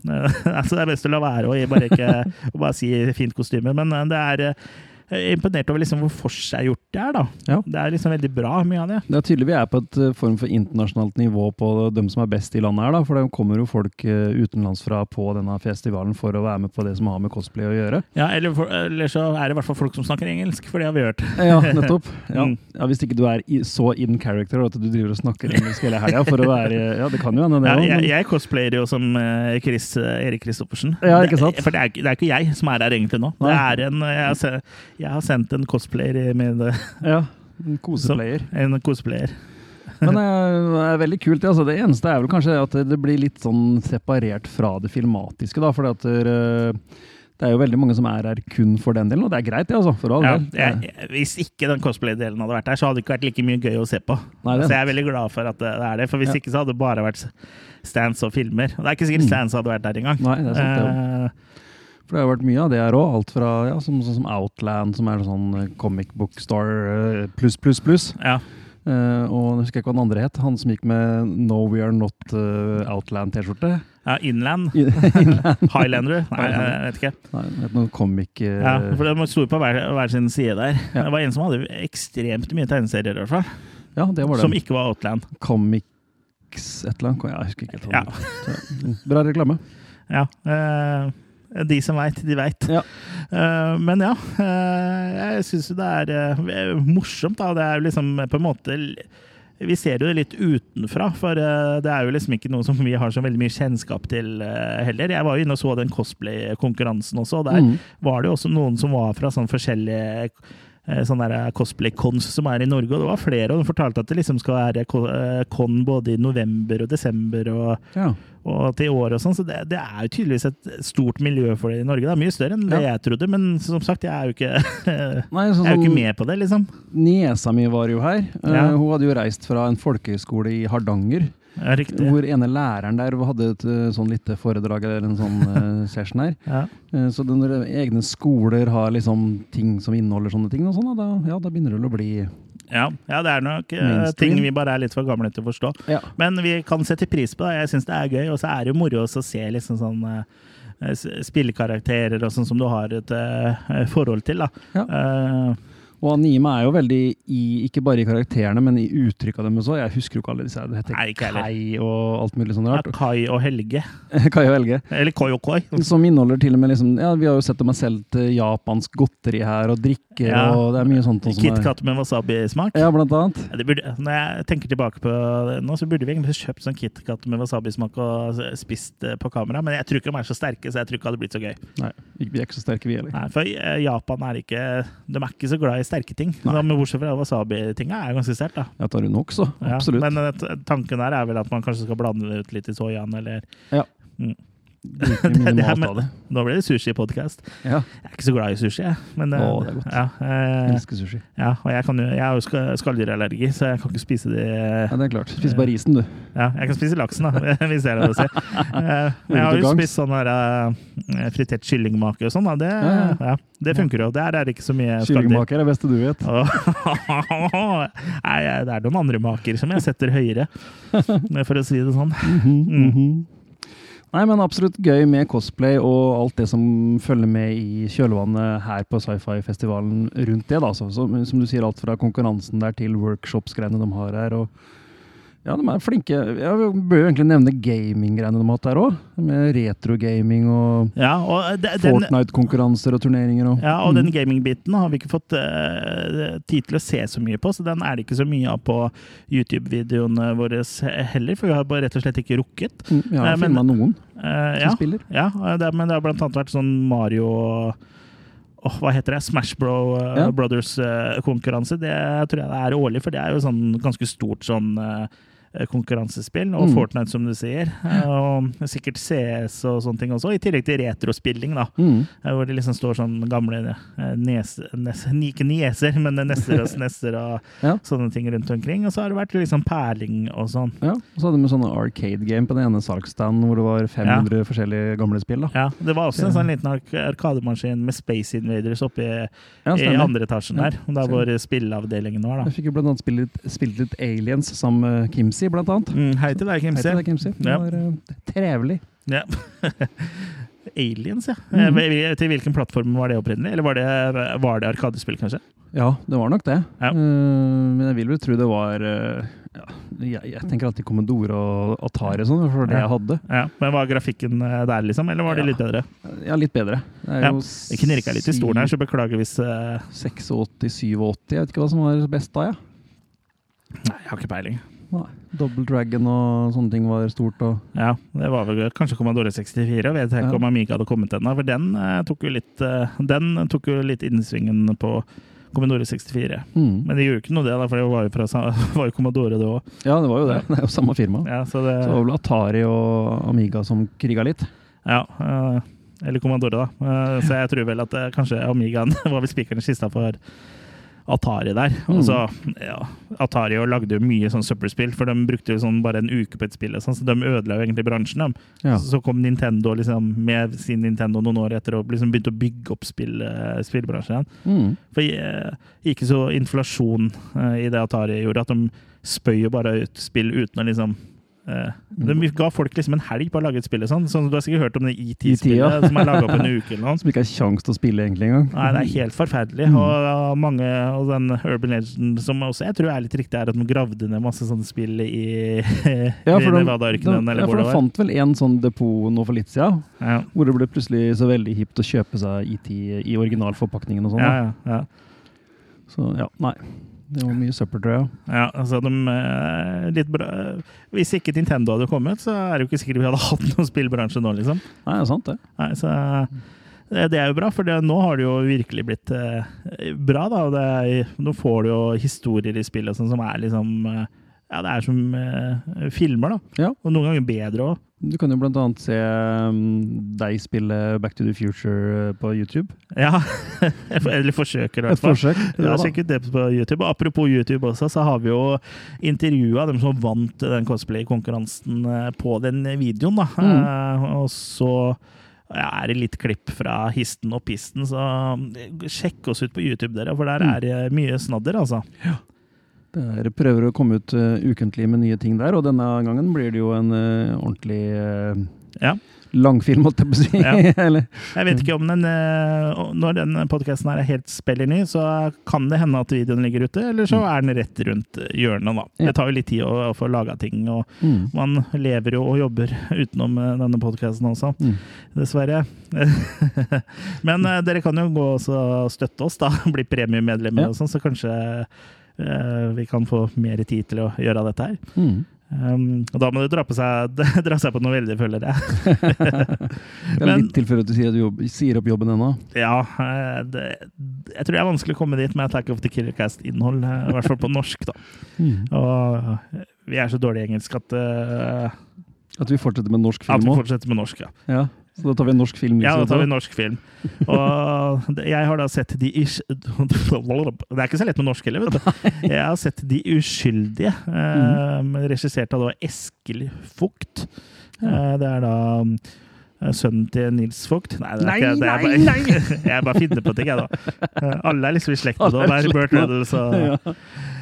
altså det er best å la være og bare ikke og bare si fint kostyme. Men eh, det er eh, jeg er imponert over liksom hvor forseggjort det er. da. Ja. Det er liksom veldig bra, mye av det. Det er tydelig vi er på et eh, form for internasjonalt nivå på dem som er best i landet her, da. For det kommer jo folk eh, utenlandsfra på denne festivalen for å være med på det som har med cosplay å gjøre. Ja, eller, for, eller så er det i hvert fall folk som snakker engelsk, for det har vi hørt. Ja, nettopp. Ja. Ja, Hvis ikke du er i, så in character at du driver og snakker engelsk hele helga for å være Ja, det kan jo hende, det Ja, jeg, jeg cosplayer jo som eh, Chris, Erik Kristoffersen. Ja, ikke sant? Det, for det er, det er ikke jeg som er her egentlig nå. Det er en, jeg, se- jeg har sendt en cosplayer med eh, Ja, en koseplayer. en cosplayer. Men det er, det veldig kult. Altså. Det eneste er vel kanskje at det blir litt sånn separert fra det filmatiske. da, for at det, det er jo veldig mange som er her kun for den delen, og det er greit, det, altså. For all Ja, jeg, hvis ikke den cosplay-delen hadde vært her, så hadde det ikke vært like mye gøy å se på. Nei, så jeg er veldig glad for at det det er det, for hvis Ja. ikke så hadde det bare vært stands og filmer. Og det er ikke sikkert Mm. stands hadde vært der engang. Nei, det er sant, det. Eh, For det har vært mye av det her òg. Alt fra ja, som, sånn som Outland, som er sånn eh, comic book star eh, pluss, pluss, pluss. ja. Uh, og jeg husker ikke hva den andre het. Han som gikk med No We Are Not uh, Outland-T-skjorte. ja, Inland. Inland. Highlander? Nei, jeg vet ikke. Nei, het noen comic Uh... Ja, for De sto på hver, hver sin side der. Ja. Det var en som hadde ekstremt mye tegneserier, i hvert fall. ja, det var det. Som ikke var Outland. Comics et eller annet. Jeg husker ikke helt. Ja. Bra reklame. Ja. eh, de som veit, de veit. Ja. Eh, men ja, eh, jeg syns jo det er eh, morsomt, da. Det er jo liksom på en måte Vi ser jo det litt utenfra, for det er jo liksom ikke noe som vi har så veldig mye kjennskap til heller. Jeg var jo inne og så den cosplay-konkurransen også, og der Mm. var det jo også noen som var fra sånn forskjellige eh, sånne der cosplay-cons som er i Norge, og det var flere, og de fortalte at det liksom skal være eh, con både i november og desember og, Ja. og til året og sånn, så det, det er jo tydeligvis et stort miljø for det i Norge. Det er mye større enn det Ja. jeg trodde, men som sagt, jeg er jo ikke, jeg Nei, sånn er jo ikke med på det, liksom. Niesa mi var jo her. Ja. Uh, hun hadde jo reist fra en folkehøyskole i Hardanger. Ja, riktig. Hvor ene læreren der hadde et eh, sånn lite foredrag eller en sånn uh, session her. Ja. Eh, Så når egne skoler har liksom ting som inneholder sånne ting, og sånn, da, ja, da begynner det å bli Ja, ja, det er nok uh, ting vi bare er litt for gamle til å forstå. Men vi kan sette pris på det. Jeg syns det er gøy, og så er det jo moro å se liksom sånn spillekarakterer og sånn som du har et forhold til. da. Ja. Og anime er jo veldig i, ikke bare i karakterene, men i uttrykka deres òg. Jeg husker jo ikke alle disse. Det heter Nei. Kai og alt mulig ja, rart. Kai og Helge. Kai og Helge. Eller Koi og Koi. Som inneholder til og med liksom Ja, vi har jo sett dem solgt eh, japansk godteri her, og drikker, Ja. og det er mye sånt. som KitKat med wasabi-smak. Ja, blant annet. Ja, Det burde, når jeg tenker tilbake på det nå, så burde vi egentlig kjøpt sånn KitKat med wasabi-smak og spist eh, på kamera, men jeg tror ikke de er så sterke, så jeg tror ikke det hadde blitt så gøy. Nei, vi er ikke så sterke, vi heller. Nei, for eh, Japan er ikke De er ikke så glad i sterke ting. Men bortsett fra wasabi-tinga er ganske sterkt, da. Jeg tar nok, så. Ja, Absolutt. Men eh, tanken her er vel at man kanskje skal blande det ut litt i soyaen, eller Ja. Mm. Det- det her det. Nå ble det sushi-podkast. Ja, Jeg er ikke så glad i sushi, jeg. Men, eh, Å, det er godt. Ja, eh, elsker sushi. ja, og jeg, kan jo, jeg har jo ska- skalldyrallergi, så jeg kan ikke spise de Ja, det er klart. Spis bare risen, du. Ja, jeg kan spise laksen, da, hvis det er lov å si. Eh, Men jeg har jo spist sånn eh, fritert kyllingmake og sånn. Da. Det, Ja, det funker jo. Der er det ikke så mye skalldyr. Kyllingmaker er det beste du vet. Nei, det er noen andre maker som jeg setter høyere, for å si det sånn. Mhm, mhm. Nei, men absolutt gøy med cosplay og alt det som følger med i kjølvannet her på sci-fi-festivalen rundt det. da. Så, som, som du sier, alt fra konkurransen der til workshops-greiene de har her. og ja, de er flinke. Jeg bør jo egentlig nevne gaming-greiene de har hatt der òg. Med retro-gaming og Ja, og Fortnite-konkurranser og turneringer. Og, ja, og Mm. den gaming-biten har vi ikke fått uh, tid til å se så mye på, så den er det ikke så mye av på YouTube-videoene våre heller, for vi har bare rett og slett ikke rukket. Mm, Jeg har Eh, filma noen uh, som ja, spiller. ja det, men det har blant annet vært sånn Mario oh, hva heter det? Smash Bro uh, Ja. Brothers-konkurranse. det tror jeg det er årlig, for det er jo sånn ganske stort sånn eh, konkurransespill. Og Mm. Fortnite, som du sier. Eh, Og sikkert CS og sånne ting også. I tillegg til retrospilling, da. Mm. eh, Hvor det liksom står sånn gamle eh, nes, Ikke nieser, men nesser og snesser og Ja. sånne ting rundt omkring. Og så har det vært liksom perling og sånn. Ja, og så hadde vi sånne arcade game på den ene salgsstanden hvor det var 500 forskjellige gamle spill. da. Ja, Det var også en sånn liten ark- arkademaskin med Space Invaders oppe i, Ja, i andre etasjen Ja, der. Der hvor spilleavdelingen var, da. Jeg fikk jo blant annet spilt litt Aliens sammen med Kimsey, blant annet. Mm, hei til deg, Hei til deg, Kimsey. Det var uh, trevelig. Ja. Aliens, ja. Mm -hmm. Til hvilken plattform var det opprinnelig? Eller var det, var det Arkadespill, kanskje? Ja, det var nok det. Ja. Uh, men jeg vil vel tro det var uh, ja, jeg, jeg tenker alltid Commodore og Atari og sånn, for det Ja. jeg hadde. Ja, Men Var grafikken der, liksom? Eller var det litt bedre? Ja, litt bedre. Det er Ja, Jeg knirka litt i stolen her, så beklager hvis uh... 86, 87, jeg vet ikke hva som var best da, jeg. Nei, jeg har ikke peiling. Nei. Double Dragon og sånne ting var stort. og... Ja, det var vel kanskje Commodore 64, Jeg vet ikke Ja. om Amiga hadde kommet ennå. For den eh, tok jo litt eh, Den tok jo litt innsvingen på Commodore 64. Mm. Men det gjorde ikke noe, det, da, for det var jo, fra, var jo Commodore, det òg. Ja, det var jo det. Det er jo samme firma. Ja, så det, Så det var vel Atari og Amiga som kriga litt. ja, eh, eller Commodore, da. Eh, så jeg tror vel at eh, kanskje Amigaen var vel spikeren i kista for Atari der. Mm. Og ja, Atari lagde jo mye sånn søppelspill, for de brukte jo sånn bare en uke på et spill, sånn, så de ødela jo egentlig bransjen. Ja. Så kom Nintendo liksom, med sin Nintendo noen år etter og liksom begynte å bygge opp spill, eh, spillbransjen igjen. Mm. For eh, ikke så inflasjon eh, i det Atari gjorde, at de spøy jo bare ut spill uten å liksom De ga folk liksom en helg på å lage et spill. Sånn. sånn, du har sikkert hørt om det ET-spillet som er laga på en uke eller noe. Som ikke har kjangs til å spille egentlig engang. Nei, det er helt forferdelig. Mm. Og, og mange, og den Urban Legend som også jeg tror er litt riktig, er at de gravde ned masse sånne spill i, Ja, Nevada-ørkenen, ja, for de fant vel en sånn depot nå for litt siden, Ja, hvor det ble plutselig så veldig hipt å kjøpe seg IT i originalforpakningen og sånn. ja, ja, ja. Så ja, nei. Det var mye søppel, tror jeg. Ja, altså de, eh. Hvis ikke Nintendo hadde kommet, så er det jo ikke sikkert vi hadde hatt noen spillbransje nå, liksom. Nei, det er sant, det. Nei, så det, det er jo bra, for det, nå har det jo virkelig blitt eh, bra. da, det Nå får du jo historier i spillet sånn, som er liksom eh, Ja, det er som eh, filmer, da. Ja. Og noen ganger bedre òg. Du kan jo blant annet se um, deg spille Back to the Future uh, på YouTube. Ja. Eller forsøker, i hvert fall. Et forsøk. Ja, Ja, sjekk ut det på YouTube. Og apropos YouTube også, så har vi jo intervjua dem som vant den cosplay-konkurransen eh, på den videoen. da. Mm. Uh, og så ja, er det litt klipp fra histen og pisten, så eh, sjekk oss ut på YouTube, dere, for der Mm. er det mye snadder, altså. Dere prøver å komme ut uh, ukentlig med nye ting der, og denne gangen blir det jo en uh, ordentlig uh, Ja. langfilm, holdt jeg på å si. Ja. Eller, Jeg vet ikke om den Når den podkasten er helt spiller ny, så kan det hende at videoen ligger ute, eller så er den rett rundt hjørnet, da. Ja. Det tar jo litt tid å, å få laga ting, og mm. man lever jo og jobber utenom denne podkasten også. Mm. Dessverre. Men dere kan jo gå og støtte oss, da. Bli premiemedlemmer og sånn, så kanskje vi kan få mer tid til å gjøre dette her. Mm. Um, og da må du dra, på seg, dra seg på noe veldig, føler jeg. Det er litt til før at du sier, at jobb, sier opp jobben ennå. Ja, eh, det, jeg tror det er vanskelig å komme dit med Attack of the Killer Cast-innhold, eh, i hvert fall på norsk. da. Mm. Og eh, vi er så dårlig i engelsk at, uh, At vi fortsetter med norsk at film vi òg. fortsetter med norsk. ja. Ja. Så da tar vi en norsk film. Ja, da tar vi en norsk film. Og jeg har da sett De ish... Det er ikke så lett med norsk heller, vet du. Jeg har sett De uskyldige, eh, regissert av da Eskil Fugt. Eh, det er da eh, sønnen til Nils Vogt. Nei, det er Nei, ikke, det er bare, jeg bare finner på ting, jeg, da. Alle er liksom i slekt med det. Burt med- og.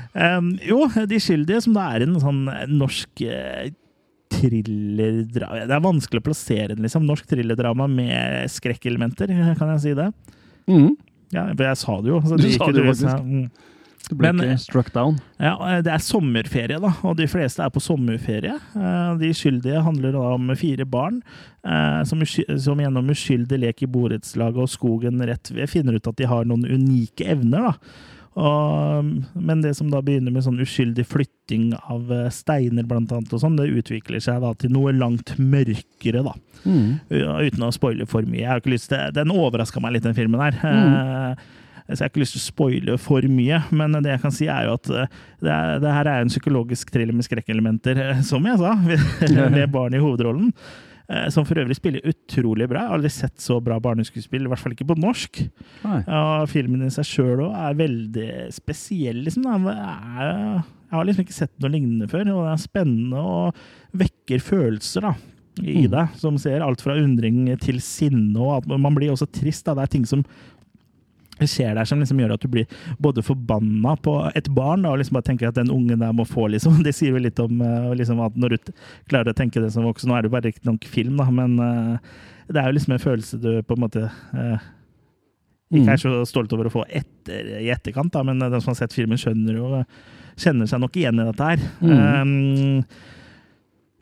Um, jo, De skyldige, som da er en sånn norsk thrillerdrama Det er vanskelig å plassere den, liksom. Norsk thrillerdrama med skrekkelementer, kan jeg si det? Mm. Ja, for jeg sa det jo. Så Du det sa det jo faktisk. Mm. Du ble Men- ikke struck down. Ja, eh, det er sommerferie, da, og de fleste er på sommerferie. Eh, De skyldige handler da om fire barn eh, som, som gjennom uskyldig lek i borettslaget og skogen rett ved finner ut at de har noen unike evner. da. Og, men det som da begynner med sånn uskyldig flytting av eh, steiner, blant annet, og sånn, det utvikler seg da til noe langt mørkere, da. Mm. Uten å spoile for mye. Jeg har ikke lyst til, den overraska meg litt, den filmen her. Mm. Eh, Så jeg har ikke lyst til å spoile for mye, men det jeg kan si er jo at eh, det, er, det her er en psykologisk thriller med skrekkelementer, som jeg sa, med barn i hovedrollen. Eh, Som for øvrig spiller utrolig bra. Jeg har aldri sett så bra barneskuespill, i hvert fall ikke på norsk. Nei. Og filmen i seg sjøl òg er veldig spesiell, liksom. Er- Jeg har liksom ikke sett noe lignende før, og det er spennende og vekker følelser da, i Mm. deg. Som ser alt fra undring til sinne, og at man blir også trist. Da. Det er ting som skjer der som liksom gjør at du blir både forbanna på et barn da, og liksom bare tenker at den ungen der må få, liksom. Det sier jo litt om eh, liksom at når du klarer å tenke det som voksen. Nå er det jo bare riktignok film, da, men uh, det er jo liksom en følelse du på en måte uh, ikke er så stolt over å få etter, i etterkant, da, men den som har sett filmen, skjønner jo kjenner seg nok igjen i dette her. Um,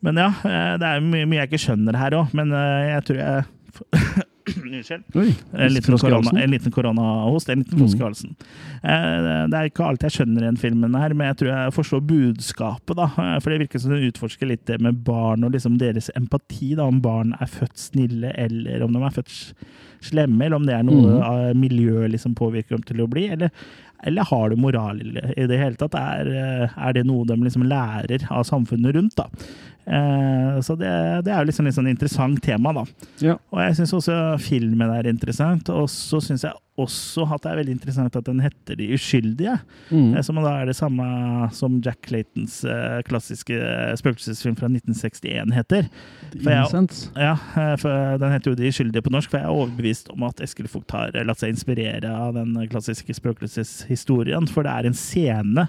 men ja, det er mye, mye jeg ikke skjønner her òg, men jeg tror jeg Unnskyld. Oi, En liten, korona, en liten koronahost, en liten Mm. frosk i halsen. Eh, Det er ikke alt jeg skjønner i den filmen, her, men jeg tror jeg forstår budskapet. da, Eh, For det virker som den utforsker litt det med barn og liksom deres empati. da, Om barn er født snille, eller om de er født slemme, eller om det er noe Mm. miljøet liksom påvirker dem til å bli. eller eller har du moral i det hele tatt? Er, eh, er det noe de liksom lærer av samfunnet rundt? da? Eh, Så det, det er jo liksom litt sånn interessant tema, da. Ja. Og jeg syns også filmen er interessant. Og så syns jeg også at det er veldig interessant at den heter De uskyldige. Mm. eh, Som da er det samme som Jack Claytons eh, klassiske spøkelsesfilm fra 1961 heter. For jeg- Ja, eh, for Den heter jo De uskyldige på norsk, for jeg er overbevist om at Eskil Vogt har latt seg inspirere av den klassiske spøkelseshistorien. For det er en scene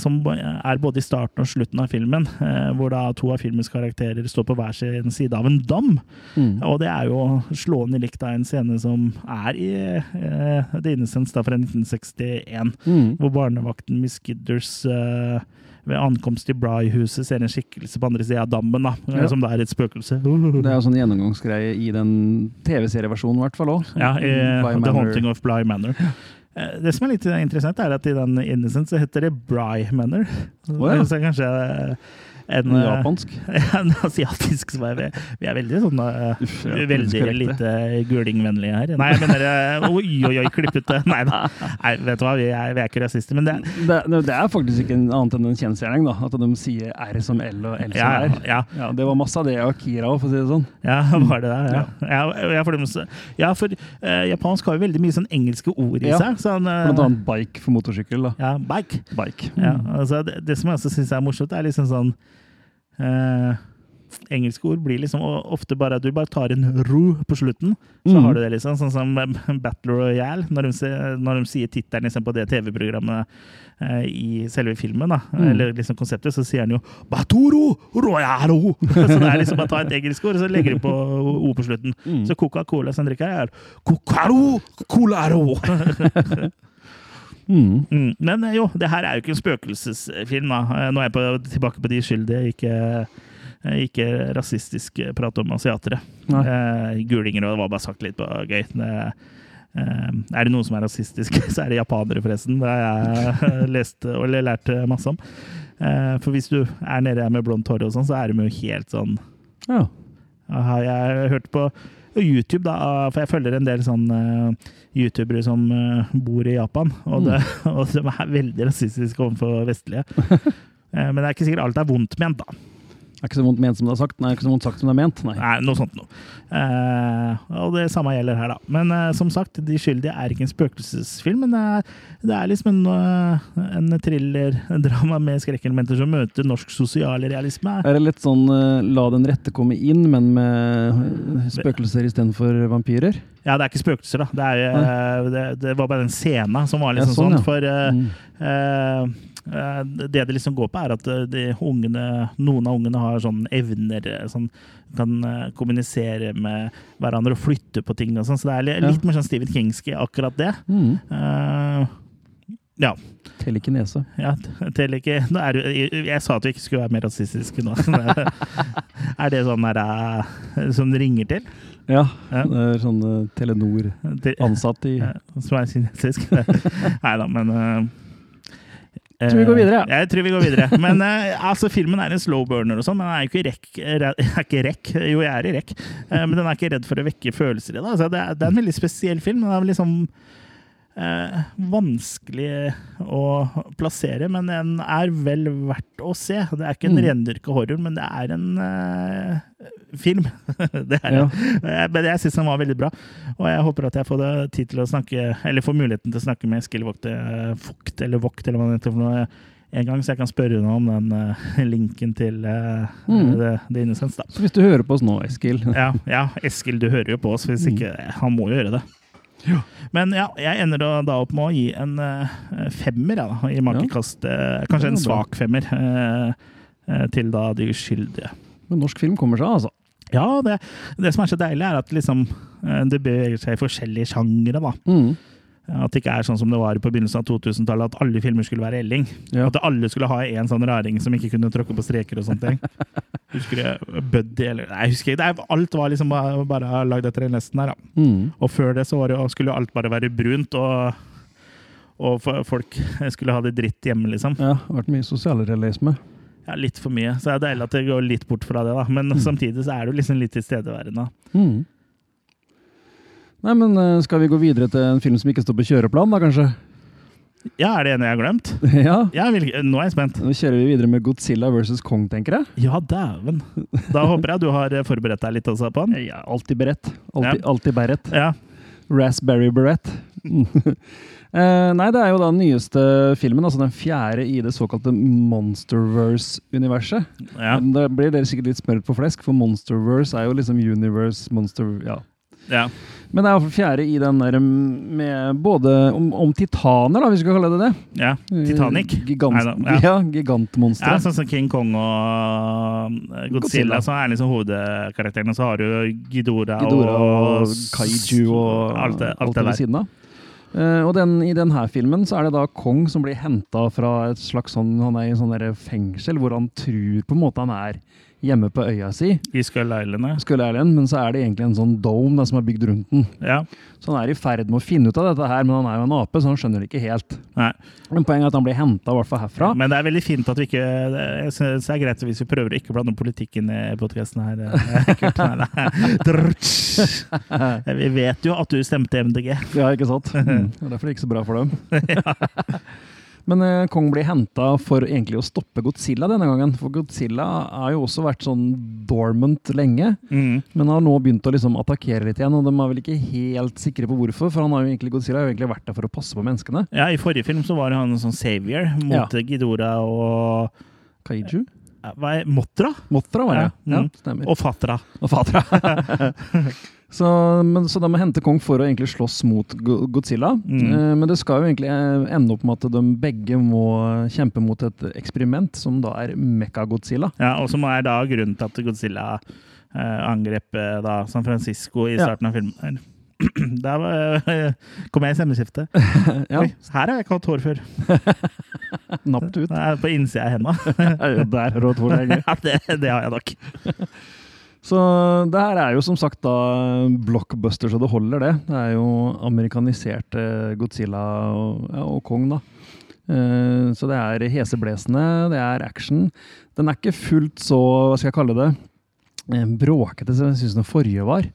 som er både i starten og slutten av filmen, eh, hvor da to av filmens karakterer står på hver sin side av en dam. Mm. Og det er jo slående likt av en scene som er i uh, The Innocence da, fra 1961, mm. hvor barnevakten Miss Gidders uh, ved ankomst til Bry-huset ser en skikkelse på andre sida av dammen, da, eh, Ja. som det er et spøkelse. Det er jo sånn gjennomgangsgreie i den TV-serieversjonen, i hvert fall òg. Ja, i The Haunting of Bly Manor. Eh, Det som er litt interessant, er at i den Innocent så heter det Bry Manor. Oh, ja. Så kanskje en, eh, Japansk. en asiatisk som er Vi vi er veldig sånn eh, Uff, ja, Veldig lite gulingvennlige her. Nei, jeg mener eh, Oi, oi, oi, klipp ut det! Nei da. Nei, vet du hva, vi er, vi er ikke rasister, men det Det, det er faktisk ikke en annet enn en kjensgjerning, da. At de sier R som L og L som Ja, R. ja. Ja, det var masse av det i Akira òg, for å si det sånn. Ja, var det det? Ja, ja, ja for, ja, for uh, japansk har jo veldig mye sånn engelske ord i Ja. seg. Sånn, uh, Blant annet bike for motorsykkel. da. ja, bike. Bike. Ja, altså det, det som jeg også syns er morsomt, er liksom sånn eh, Engelske ord blir liksom ofte bare at du bare tar en ro på slutten, så mm. har du det liksom. Sånn som Battle Royale, når de, når de sier tittelen liksom, på det TV-programmet eh, i selve filmen, da, mm. eller liksom konseptet, så sier han jo 'Batoro Royalo'! så det er liksom bare ta et engelsk ord, og så legger du på o på slutten. Mm. Så Coca-Cola som drikker er Cocaro Colaro! Mm. Mm. Men eh, jo, det her er jo ikke en spøkelsesfilm. da. Eh, Nå er jeg på, tilbake på de skyldige, ikke, eh, ikke rasistisk prat om asiatere. Eh, gulinger, og det var bare sagt litt på gøy. Det, eh, er det noen som er rasistisk, så er det japanere, forresten. Det har jeg lest og eller lært masse om. Eh, for hvis du er nede her med blondt hår og sånn, så er de jo helt sånn Ja. har jeg hørt på YouTube, da, for jeg følger en del sånn eh, youtubere som eh, bor i Japan, og, det, og de er veldig rasistiske overfor vestlige. Eh, men det er ikke sikkert alt er vondt ment, da. Det er ikke så vondt ment som det er sagt. Nei, ikke så vondt sagt som det er ment. Nei. Nei, noe sånt noe. Eh, og det samme gjelder her, da. Men eh, som sagt, De skyldige er ikke en spøkelsesfilm, men det er, det er liksom en, eh, en thriller-drama med skrekkelementer som møter norsk sosialrealisme. Er det litt sånn eh, la den rette komme inn, men med spøkelser istedenfor vampyrer? Ja, det er ikke spøkelser, da. Det, er, eh, det, det var bare den scena som var liksom Ja, sånn, sånn. ja. For eh, Mm. Eh, det det liksom går på, er at eh, de ungene, noen av ungene har sånne evner eh, som kan kommunisere med hverandre og flytte på ting og sånn. Så det er litt Ja. mer sånn Stephen Kingski, akkurat det. Mm. Uh, ja. Telekinese. ja nå er, jeg, jeg sa at vi ikke skulle være mer rasistiske nå. Er det sånn der, som det ringer til? Ja, Ja. det er sånn Telenor-ansatt i som er kinesisk. Nei da, men uh, Tror vi går videre, ja. Jeg tror vi går videre. Men eh, altså, filmen er en slow burner og sånn, men den er jo ikke rekk, re- jeg er ikke rekk. Jo, jeg er i rekk, eh, men den er ikke redd for å vekke følelser i det. Altså, det, er, det er en veldig spesiell film. Den er liksom eh, vanskelig å plassere, men den er vel verdt å se. Det er ikke en Mm. rendyrka horror, men det er en eh, film. det er Ja. det. Eh, Men jeg syns den var veldig bra, og jeg håper at jeg får tid til å snakke Eller får muligheten til å snakke med Eskil Vogt, eh, eller Vogt, eller hva det heter for noe, en gang, så jeg kan spørre henne om den uh, linken til uh, Mm. det, det Innocence, da. Så hvis du hører på oss nå, Eskil Ja, ja, Eskil, du hører jo på oss, hvis ikke Han må jo gjøre det. Men ja, jeg ender da, da opp med å gi en uh, femmer, ja, da, i makekast. Uh, kanskje en svak femmer uh, eh, til da de uskyldige. Men norsk film kommer seg, altså. Ja, det, det som er så deilig, er at liksom, eh, det beveger seg i forskjellige sjangere. da. Mm. At det ikke er sånn som det var på begynnelsen av 2000-tallet, at alle filmer skulle være Elling. Ja. At alle skulle ha en sånn raring som ikke kunne tråkke på streker og sånne ting. Husker du Buddy eller Nei, jeg husker ikke. Det alt var liksom bare, bare lagd etter den nesten her, da. Mm. Og før det så var det, skulle alt bare være brunt, og, og folk skulle ha det dritt hjemme, liksom. Ja, det har vært mye sosialrealisme. Ja, litt for mye. Så det er deilig at det går litt bort fra det, da. Men samtidig så er jo liksom litt tilstedeværende. Mm. Nei, men eh, skal vi gå videre til en film som ikke står på kjøreplan, da kanskje? Ja, er det en jeg har glemt? ja. Jeg vil- nå er jeg spent. Nå kjører vi videre med Godzilla versus Kong, tenker jeg. Ja, dæven. Da håper jeg du har forberedt deg litt også på den. Jeg er alltid beredt. Alltid, alltid beredt. Ja. Raspberry beret. Eh, nei, det er jo da den nyeste filmen, altså den fjerde i det såkalte Monsterverse-universet. Ja. Da blir dere sikkert litt smørt på flesk, for Monsterverse er jo liksom universe, monster, ja. Ja. Men det er iallfall fjerde i den der med både om, om titaner, da, hvis vi skal kalle det det. ja. Titanic. Eh, Gigant, Neida, ja. ja. gigantmonstre. Ja, sånn som King Kong og eh, Godzilla, Godzilla. som er liksom hovedkarakterene. Så har du Gidora, Ghidorah og kaiju og alt det, alt det ved der. siden av. Eh, og den, I denne filmen så er det da Kong som blir henta fra et slags sånn, han er i en sånn fengsel hvor han tror på en måte han er hjemme på øya si, I Skull Island. ja. Skull Island, men så er det egentlig en sånn dome da, som er bygd rundt den. Ja. Så han er i ferd med å finne ut av dette her, men han er jo en ape, så han skjønner det ikke helt. Nei. Men poenget er at han blir henta i hvert fall herfra. Men det er veldig fint at vi ikke Jeg synes det er greit hvis vi prøver å ikke blande politikken i podkasten her. eh, Kurt. Vi vet jo at du stemte MDG. Ja, ikke sant? Mm. Det er derfor det gikk så bra for dem. Men eh, Kong blir henta for egentlig å stoppe Godzilla denne gangen. For Godzilla har jo også vært sånn dormant lenge, Mm. men har nå begynt å liksom attakkere litt igjen. Og de er vel ikke helt sikre på hvorfor, for han har jo egentlig, Godzilla har jo egentlig vært der for å passe på menneskene. Ja, I forrige film så var han en sånn savior mot Gidora og Kaiju? Motra? Hva er Motra? Mothra var det, Ja, ja. mm. Stemmer. Og Fatra. Og Fatra. så, men, så de må hente Kong for å egentlig slåss mot Godzilla. Mm. Eh, men det skal jo egentlig eh, ende opp med at de begge må kjempe mot et eksperiment, som da er Mekka-Godzilla. Ja, og som er da grunnen til at Godzilla eh, angrep eh, da San Francisco i Ja. starten av filmen. Der var, eh, kom jeg i stemmeskiftet. Ja, Oi, her har jeg ikke hatt hår før. napt ut. Det er på innsida av henda. Der har du hatt hvor lenge. ja, det, det har jeg nok. Så det her er jo som sagt da blockbuster så det holder, det. Det er jo amerikanisert eh, Godzilla og, ja, og Kong, da. Uh, Så det er heseblesende, det er action. Den er ikke fullt så, hva skal jeg kalle det, eh, bråkete som jeg syns den forrige var.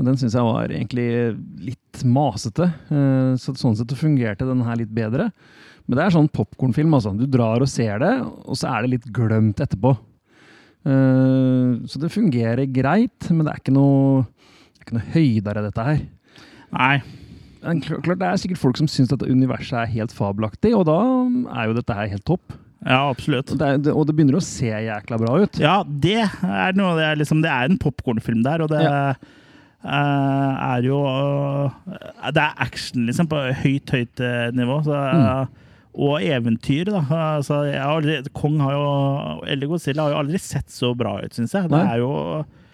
Den syns jeg var egentlig litt masete. Eh, Så sånn sett fungerte den her litt bedre. Men det er sånn popkornfilm. Altså. Du drar og ser det, og så er det litt glemt etterpå. Eh, så det fungerer greit, men det er ikke noe, det er ikke noe høydere, dette her. Nei. Klart Det er sikkert folk som syns dette universet er helt fabelaktig, og da er jo dette her helt topp. Ja, absolutt. Det, er, det, og det begynner å se jækla bra ut. Ja, det er noe det er liksom Det er en popkornfilm der, og det Ja. uh, er jo uh, Det er action, liksom, på høyt, høyt nivå. Så, Mm. Og eventyr, da. Altså, aldri, Kong har jo Eller Godzilla har jo aldri sett så bra ut, syns jeg. Det Nei. er jo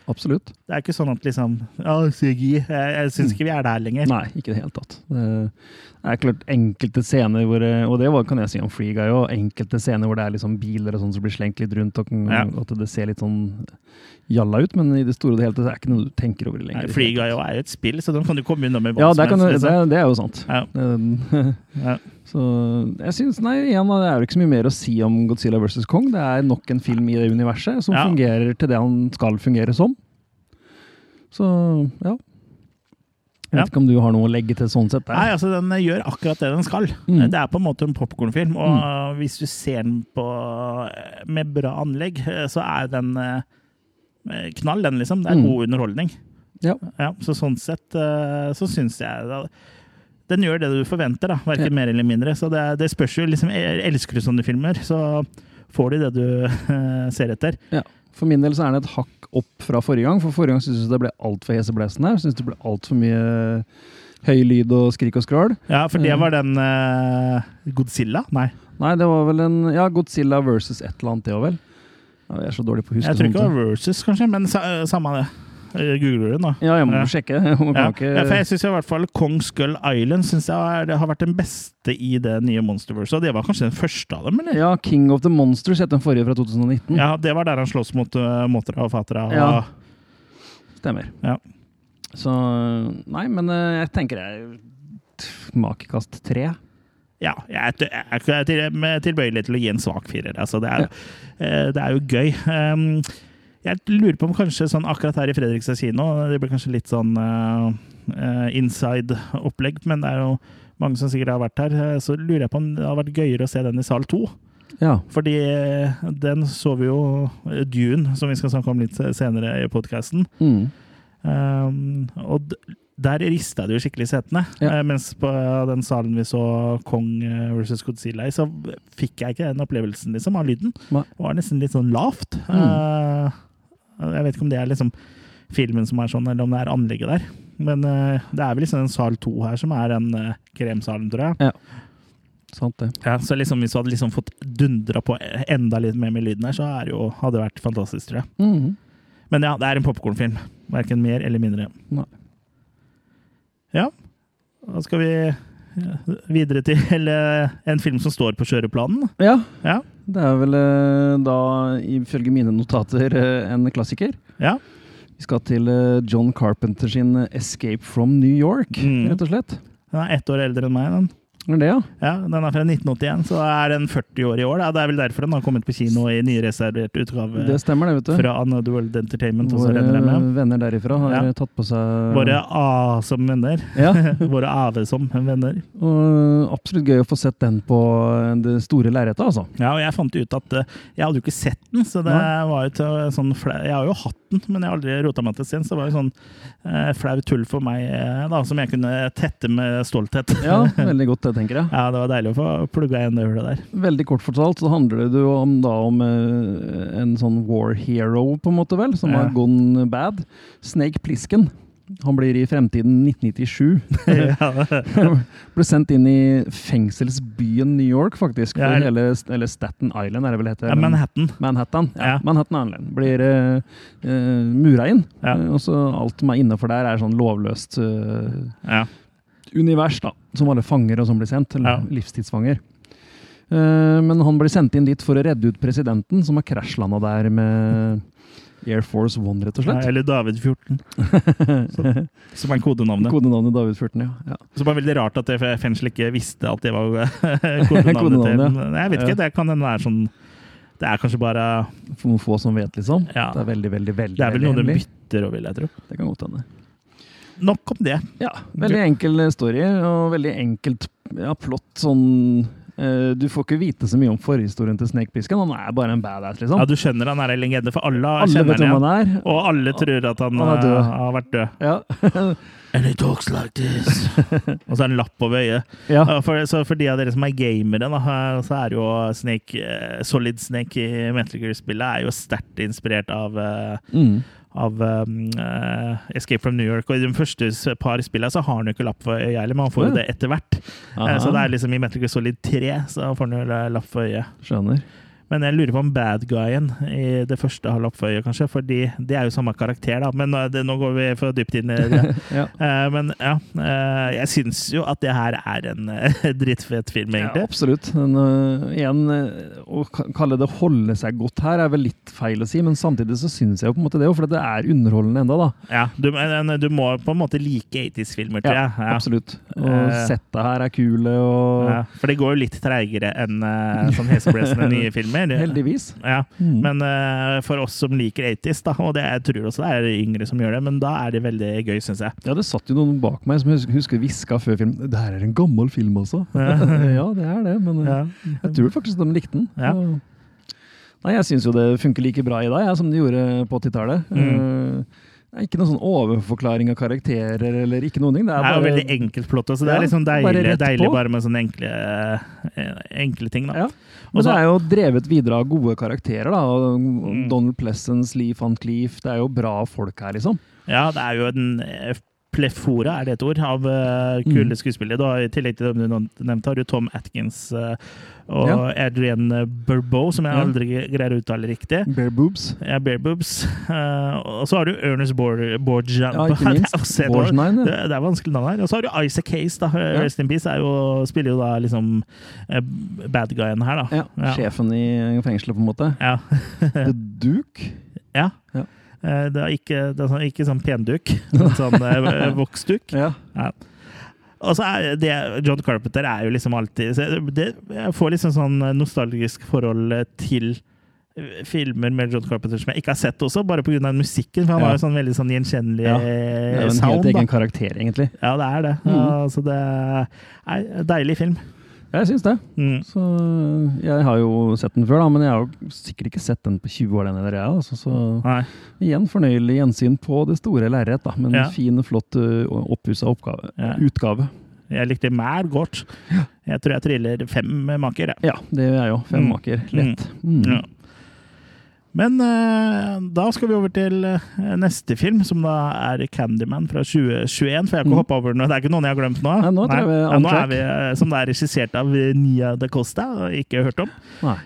Absolutt. Det er ikke sånn at liksom Ja, CGI. Jeg, jeg syns ikke vi er der lenger. Nei, ikke i det hele tatt. Det er klart enkelte scener hvor Og det var, kan jeg si om Free Guy òg. Enkelte scener hvor det er liksom biler og sånn som blir slengt litt rundt, og Ja. at det ser litt sånn jalla ut. Men i det store og det hele tatt er det ikke noe du tenker over det lenger. Nei, Free Guy er et spill, så den kan du komme unna med hva Ja, som det, kan, helst. det, Liksom. det er jo sant. Ja. Ja. Så jeg syns Nei, igjen, det er jo ikke så mye mer å si om Godzilla vs. Kong. Det er nok en film i det universet som fungerer til det han skal fungere som. Så ja. Jeg vet ikke om du har noe å legge til sånn sett? der? Nei, altså den gjør akkurat det den skal. Mm. Det er på en måte en popkornfilm, og hvis du ser den på, med bra anlegg, så er den eh, knall, den liksom. Det er Mm. god underholdning. Ja. Ja, så sånn sett eh, så syns jeg da, Den gjør det du forventer, da. Verken Ja. mer eller mindre. Så det, det spørs jo liksom Elsker du sånne filmer, så får du det du eh, ser etter. For min del så er det et hakk opp fra forrige gang. For forrige gang syntes jeg det ble altfor heseblesende. Syns det ble altfor mye høy lyd og skrik og skrål. Ja, for det Mm. var den uh, Godzilla? Nei, Nei, det var vel en Ja, Godzilla versus et eller annet, det òg, vel. Jeg er så dårlig på å huske jeg tror ikke det var Versus, kanskje, men sa, samme det. Eh, Googler den, da? Ja, jeg må Ja. sjekke. Må Ja, ikke... ja, for jeg syns i hvert fall Kong Skull Island synes jeg er, det har vært den beste i det nye Monsterverse. Og det var kanskje den første av dem, eller? Ja, King of the Monsters het den forrige fra 2019. Ja, det var der han slåss mot uh, Motra og Fatra. Og, Ja. Stemmer. Ja. Så Nei, men uh, jeg tenker jeg Makekast tre. ja, jeg er, tilbøyelig til å gi en svak firer. Altså, det, er, uh, det er jo gøy. Um, jeg lurer på om kanskje sånn akkurat her i Fredrikstad kino Det blir kanskje litt sånn uh, uh, inside-opplegg, men det er jo mange som sikkert har vært her. eh, Så lurer jeg på om det hadde vært gøyere å se den i sal to. Ja. Fordi den så vi jo Dune, som vi skal snakke om litt senere i podkasten. Mm. Um, og der rista det jo skikkelig i setene. Ja. Mens på den salen vi så Kong versus Godzilla i, så fikk jeg ikke den opplevelsen liksom, av lyden. Det var nesten litt sånn lavt. Mm. Eh, jeg vet ikke om det er liksom filmen som er sånn, eller om det er anlegget der. Men uh, det er vel liksom den sal to her som er den uh, kremsalen, tror jeg. Sant det. Ja, så liksom hvis du hadde liksom fått dundra på enda litt mer med lyden her, så er jo, hadde det vært fantastisk, tror jeg. Mhm. Men ja, det er en popkornfilm. Verken mer eller mindre. Nei. Ja. Da skal vi eh, videre til en film som står på kjøreplanen. Ja. Ja. Det er vel eh, da, ifølge mine notater, eh, en klassiker. Ja. Vi skal til eh, John Carpenter sin 'Escape from New York', Mm. rett og slett. Den er ett år eldre enn meg. den. Det, ja? Ja, Den er fra 1981, så er den 40 år i år. Da. Det er vel derfor den har kommet på kino i nyreservert utgave Det stemmer, det, vet du. fra Another World Entertainment. Våre venner derifra har Ja. tatt på seg Våre A som venner. Ja, Våre AV som venner. og absolutt gøy å få sett den på det store lerretet, altså. Ja, og jeg fant ut at eh, jeg hadde jo ikke sett den, så det Nei. var jo til sånn flau Jeg har jo hatt den, men jeg har aldri rota meg til sin, så det var jo sånn eh, flau tull for meg, eh, da, som jeg kunne tette med stolthet. Ja, veldig godt tenker jeg. Ja, det var deilig å få plugga igjen det hullet der. Veldig kort fortalt så handler det jo om, da om eh, en sånn war hero, på en måte vel, som Ja. har gone bad. Snake Plisken. Han blir i fremtiden 1997. ja, Ble sendt inn i fengselsbyen New York, faktisk. Ja, eller- hele, eller Staten Island, er det vel heter. ja, Manhattan. Manhattan. Ja, Ja. Manhattan Island. Blir uh, mura inn. Ja. Og så alt som er innafor der, er sånn lovløst Uh, Ja. Univers, da. Som alle fanger og som blir sendt. Eller Ja. livstidsfanger. Eh, men han blir sendt inn dit for å redde ut presidenten, som har krasjlanda der med Air Force One, rett og Ja, slett. eller David 14, som, som er kodenavnet. Kodenavnet David 14, ja. ja. Så det var veldig rart at fengselet ikke visste at det var kodenavnet Kodenavnet, til ja. Jeg vet ikke, det kan hende være sånn Det er kanskje bare For noen få som vet, liksom. Ja. Det er veldig, veldig, veldig Det er vel noe de bytter over, vil jeg tro. Det kan godt hende. Nok om det. Ja, veldig enkel story, og veldig enkelt ja, plott sånn Eh, du får ikke vite så mye om forhistorien til Snake Pisken, Han er bare en badass, liksom. Ja, Du skjønner han er en legende, for alle, Alle kjenner vet han han er. Og alle tror at han, Han eh, har vært død. Ja. And he talks like this. og så er det en lapp over øyet. ja. For, så for de av dere som er gamere, da, eh, så er jo Snake, Solid Snake i Metal Gear-spillet er jo sterkt inspirert av Mm. Av um, eh, Escape from New York. Og i de første par spillene så har han jo ikke lapp for øyet heller, men han får jo det etter hvert. Eh, Så det er liksom i Metal Gear Solid 3 så får han jo la- lapp for øyet. Skjønner. Men jeg lurer på om bad guyen i det første halve oppføyet, kanskje. Fordi det er jo samme karakter, da. Men eh, det, nå går vi for dypt inn i det. Ja. Uh, men ja, uh, jeg syns jo at det her er en drittfett drittfet film, Ja, absolutt. Men, uh, igjen, å kalle det 'holde seg godt' her er vel litt feil å si, men samtidig så syns jeg jo på en måte det, for det er underholdende enda da. Ja, du, men du må på en måte like 80s-filmer, tror jeg. Ja. Absolutt. Og Eh. setta her er kule, og Ja, for det går jo litt treigere enn uh, sånn heseblesende nye filmer. Heldigvis. Ja, Mm. Men uh, for oss som liker 80s, da, og det, jeg tror også det er yngre som gjør det, men da er det veldig gøy, syns jeg. Ja, det satt jo noen bak meg som husker, husker hviska før film Det her er en gammel film også. ja, det er det, men øh, Ja. jeg tror faktisk de likte den. Ja. Nei, jeg syns jo det funker like bra i dag jeg, som det gjorde på 80-tallet. Mm. Uh, det er ikke noen sånn overforklaring av karakterer eller ikke noen ting. Det Det er er jo bare veldig enkelt plott, så det Ja, er liksom bare deilig, bare, deilig bare med sånne enkle, eh, enkle ting. da. Ja. Men det er jo drevet videre av gode karakterer. da. Mm. Donald Plessons, Lee Van Cleef. Det er jo bra folk her, liksom. Ja, det er jo en eh, plefora, er det et ord, av uh, kule Mm. skuespillere. I tillegg til dem du nevnte, har du Tom Atkins uh, og Ja. Adrian Burboe, som jeg Ja. aldri greier å uttale riktig. Bare boobs. Ja, bare Boobs. Uh, og så har du Ernest Borgian. Borgia. Ja, ikke minst. Det er. Borgnine. Det, det er vanskelig navn her. Og så har du Isaac Case, da. Ja. Rest in Peace jo, spiller jo da liksom bad guyen her, da. Ja, Ja. Sjefen i fengselet, på en måte. Ja. The Duke. ja. Ja. Eh, Det er ikke, det er sånn, ikke sånn penduk, sånn eh, voksduk. Ja. Og så er det John Carpenter er jo liksom alltid det, Jeg får liksom sånn nostalgisk forhold til eh, filmer med John Carpenter som jeg ikke har sett også, bare pga. musikken. For han Ja. har jo sånn veldig sånn gjenkjennelig Ja. Det er jo en sound. helt Da. egen karakter, egentlig. Ja, det er det. Mm. Ja, så det er en deilig film. Jeg syns det. Mm. Så Jeg har jo sett den før, da, men jeg har jo sikkert ikke sett den på 20 år. den eller jeg, altså, Så Nei. igjen fornøyelig gjensyn på det store lerret. da, Men Ja. fin, flott uh, oppussa. Ja. utgave. Jeg likte mer godt. Jeg tror jeg triller fem maker. jeg. Ja, det gjør jeg jo. Fem Mm. maker. Lett. Mm. Ja. Men eh, da skal vi over til eh, neste film, som da er Candyman fra 2021. For jeg har ikke Mm. hoppa over den. Det er ikke noen jeg har glemt nå. Nei, nå Nei, vi Ja, nå er vi, eh, Som det er regissert av Nia da Costa, ikke hørt om.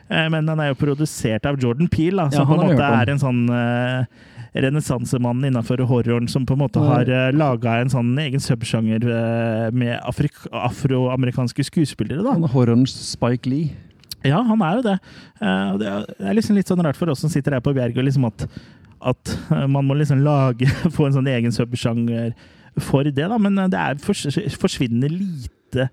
Eh, Men den er jo produsert av Jordan Peele, da, Ja, som på en måte er en sånn uh, renessansemannen innenfor horroren, som på en måte har uh, laga en sånn egen subsjanger uh, med afroamerikanske skuespillere. da. Horrorens Spike Lee. Ja, han er jo det. Eh, Det er- liksom litt sånn rart for oss som sitter her på Bjerg, liksom at, at eh, man må liksom lage Få en sånn egen subsjanger for det, da. Men eh, det er forsvinnende lite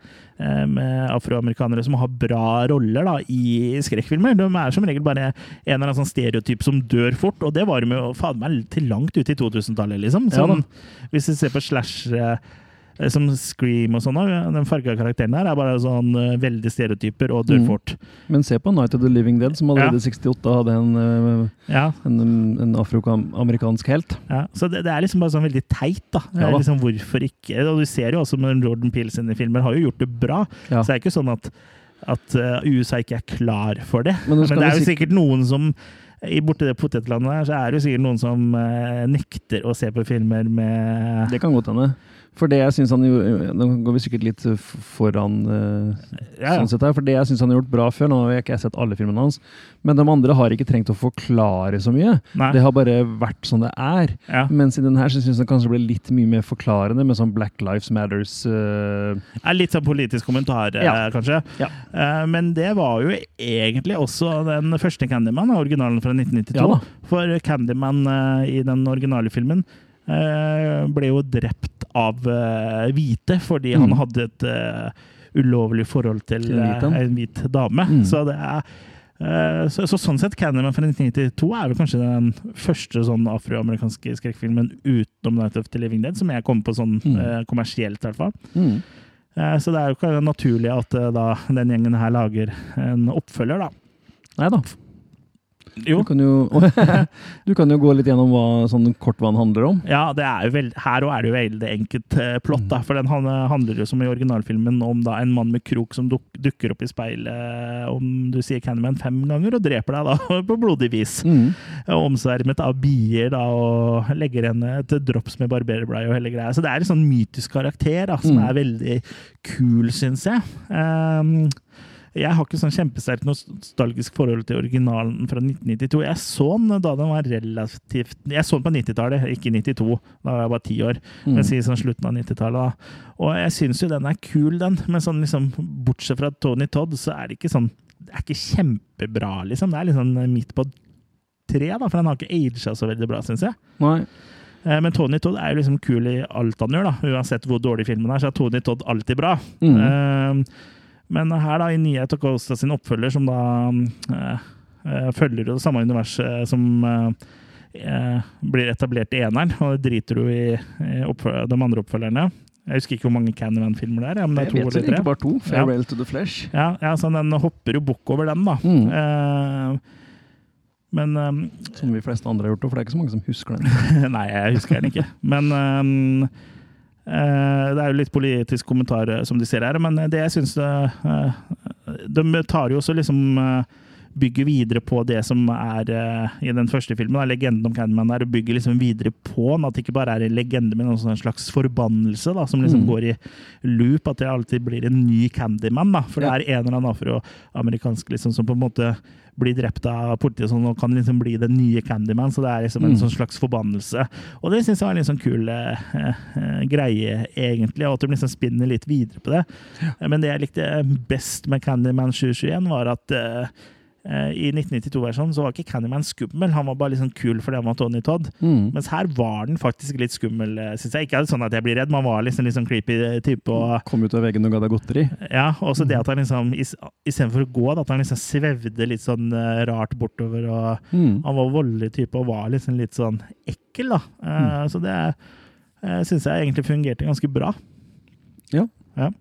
med afroamerikanere som har bra roller da, i skrekkfilmer. De er som regel bare en eller annen sånn stereotyp som dør fort, og det var de jo faen meg til langt ut i 2000-tallet, liksom. Ja. Sånn, hvis du ser på slash som Scream og sånn, den farga karakteren der er bare sånn eh, veldig stereotyper og dør Mm. fort. Men se på Night of the Living Dead, som allerede i 68 hadde en, uh, Ja, en, en afroamerikansk helt. ja. Så det, det er liksom bare sånn veldig teit, da. Ja da. liksom Hvorfor ikke? Og du ser jo også med Jordan Peele sine filmer har jo gjort det bra. Ja. Så det er ikke sånn at, at USA ikke er klar for det. Men Men, det er jo sikkert noen som i borti det potetlandet der, så er det jo sikkert noen som eh, nekter å se på filmer med Det kan godt hende. For det jeg synes han Nå går vi sikkert litt foran uh, ja, sånn sett her, for det jeg syns han har gjort bra før Nå har jeg ikke sett alle filmene hans, men de andre har ikke trengt å forklare så mye. Nei. Det har bare vært sånn det er. ja. Mens i den her syns jeg kanskje det ble litt mye mer forklarende, med sånn Black Lives Matters uh, er litt sånn politisk kommentar, eh, Ja. kanskje. Ja. Eh, men det var jo egentlig også den første Candyman, originalen fra 1992. Ja. For Candyman uh, i den originale filmen eh, ble jo drept av eh, hvite fordi han Mm. hadde et eh, ulovlig forhold til en hvit eh, dame. Mm. Så det er eh, så, så sånn sett, Candyman fra 1992 er vel kanskje den første sånn afroamerikanske skrekkfilmen utenom Night of the Living Dead, som jeg kommer på sånn Mm. eh, kommersielt, i hvert fall. mm. Eh, Så det er jo ikke naturlig at eh, da den gjengen her lager en oppfølger, da. Nei da. Jo. Du kan jo, du kan jo gå litt gjennom hva sånn kortvann handler om. Ja, veld, her òg er det jo veldig enkelt eh, plott. da, For den handler jo som i originalfilmen om da en mann med krok som duk, dukker opp i speilet om du sier Candyman fem ganger, og dreper deg da på blodig vis. Mm. Omsvermet av bier da, og legger henne til drops med barberblad og hele greia. Så det er en sånn mytisk karakter da, som Mm. er veldig kul, syns jeg. Ehm, jeg har ikke sånn kjempesterkt nostalgisk forhold til originalen fra 1992. Jeg så den da den var relativt Jeg så den på 90-tallet, ikke 92. Da var jeg bare ti år. Mm. Men si sånn slutten av 90-tallet. da. Og jeg syns jo den er kul, den. Men sånn liksom, bortsett fra Tony Todd, så er det ikke sånn Det er ikke kjempebra, liksom. Det er liksom midt på tre, da, for han har ikke aga så veldig bra, syns jeg. Nei. Eh, Men Tony Todd er jo liksom kul i alt han gjør, da. Uansett hvor dårlig filmen er, så er Tony Todd alltid bra. Mm. Eh, Men her, da, i Nye og sin oppfølger, som da eh, eh, følger det samme universet som eh, eh, blir etablert i eneren, og det driter du i, de andre oppfølgerne. Jeg husker ikke hvor mange Candyman-filmer det er. Men det er to eller tre. ikke bare to. Ja. Farewell to the Flesh. Ja, ja, så den hopper jo bukk over den, da. Mm. Eh, men eh, Som de fleste andre har gjort, for det er ikke så mange som husker den. Nei, jeg husker den ikke. Men eh, det er jo litt politisk kommentar, eh, som de ser her. Men det jeg syns De tar jo også liksom eh, Bygger videre på det som er uh, i den første filmen, da, legenden om Candyman, der, og bygger liksom videre på den. At det ikke bare er en legende, men også en slags forbannelse da, som liksom Mm. går i loop. At det alltid blir en ny Candyman. Da, for Ja. det er en eller annen afroamerikansk liksom, som på en måte blir drept av politiet sånn, og kan liksom bli den nye Candyman. Så det er liksom en Mm. sånn slags forbannelse. Og det syns jeg var en litt sånn kul eh, eh, greie, egentlig. Og at de liksom spinner litt videre på det. Ja. Men det jeg likte best med Candyman 2021, var at eh, i 1992-versjonen så var ikke Candyman skummel. Han var bare liksom kul fordi han var Tony Todd. Mm. Mens her var den faktisk litt skummel, syns jeg. Ikke sånn at jeg blir redd, man var liksom litt sånn creepy type. og Kom ut av veggen og ga deg godteri. ja, også det at han liksom is- Istedenfor å gå, at han liksom svevde litt sånn eh, rart bortover. og Mm. Han var voldelig type og var liksom litt sånn ekkel, da. Mm. Så det uh, syns jeg egentlig fungerte ganske bra. Ja. Ja.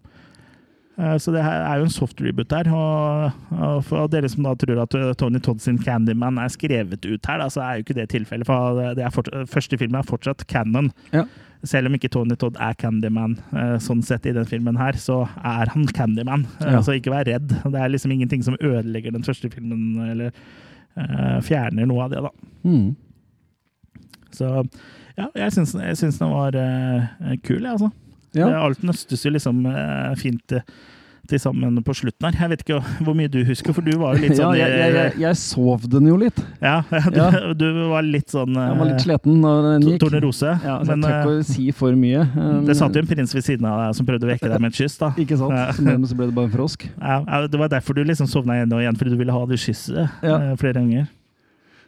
Eh, Så det her er jo en soft reboot der. Og, for dere som da tror at eh, Tony Todd sin Candyman er skrevet ut her, da, så er jo ikke det tilfellet. For det fortsatt, første filmen er fortsatt canon. Ja. Selv om ikke Tony Todd er Candyman eh, sånn sett i den filmen her, så er han Candyman. Ja. Så ikke vær redd. Det er liksom ingenting som ødelegger den første filmen, eller uh, fjerner noe av det, da. Mm. Så ja, jeg syns, den var uh, kul, jeg, altså. Ja. Alt nøstes jo liksom eh, fint eh, til sammen på slutten her. Jeg vet ikke hvor mye du husker, for du var jo litt ja, sånn jeg, jeg, jeg, jeg sov den jo litt. Ja, du, Ja. du var litt sånn Jeg var litt eh, sliten når den gikk. Tornerose. Ja, men, jeg trenger eh, ikke å si for mye. um, det satt jo en prins ved siden av deg som prøvde å vekke deg med et kyss, da. Ikke sant? Ja. Så ble, så ble det bare en frosk. Ja, ja, det var derfor du liksom sovna igjen og igjen, fordi du ville ha det kysset Ja. eh, flere ganger.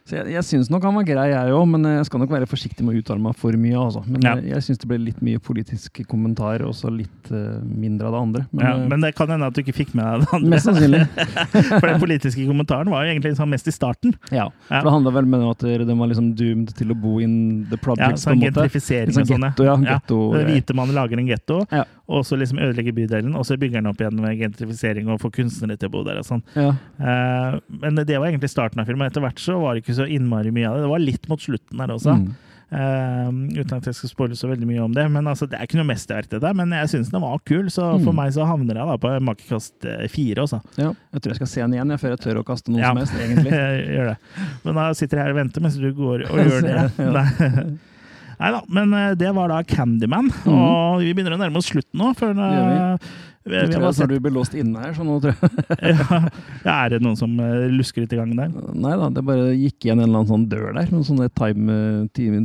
Så jeg, jeg syns nok han var grei, jeg òg, men jeg skal nok være forsiktig med å uttale meg for mye. Altså. Men Ja. jeg, jeg syns det ble litt mye politisk kommentar, og så litt uh, mindre av det andre. Men, Ja, eh, men det kan hende at du ikke fikk med deg det andre. mest sannsynlig. For den politiske kommentaren var jo egentlig liksom mest i starten. Ja. Ja. For det handla vel med at de var liksom doomed til å bo in the Ja, projects, sånn gentrifisering Litt og sånn sånn. getto, ja. Ja. Getto, Den hvite mannen lager en getto, Ja. Og så liksom ødelegger bydelen, og så bygger den opp igjen med gentrifisering og får kunstnere til å bo der og sånn. ja. Uh, men det var egentlig starten av filmen. Etter hvert så var det ikke så innmari mye av det. Det var litt mot slutten der også. Mm. Uh, uten at jeg skal spoile så veldig mye om det. Men altså, Det er ikke noe mesterverk, det der, men jeg syns den var kul. Så for Mm. meg så havner jeg da på makekast eh, fire. Også. ja. Jeg tror jeg skal se den igjen, jeg, før jeg tør å kaste noe Ja. som helst, egentlig. Gjør det. Men da sitter jeg her og venter mens du går og gjør det. Ja. Nei. Da, men eh, det var da Candyman. Mm. Og vi begynner å nærme oss slutten nå. Før, Det gjør vi. eh, vi, Jeg tror jeg snart du blir låst inne her, så nå tror jeg ja, er det noen som eh, lusker litt i gangen der? Nei da, det bare gikk igjen en eller annen sånn dør der. Noen sånne time, time,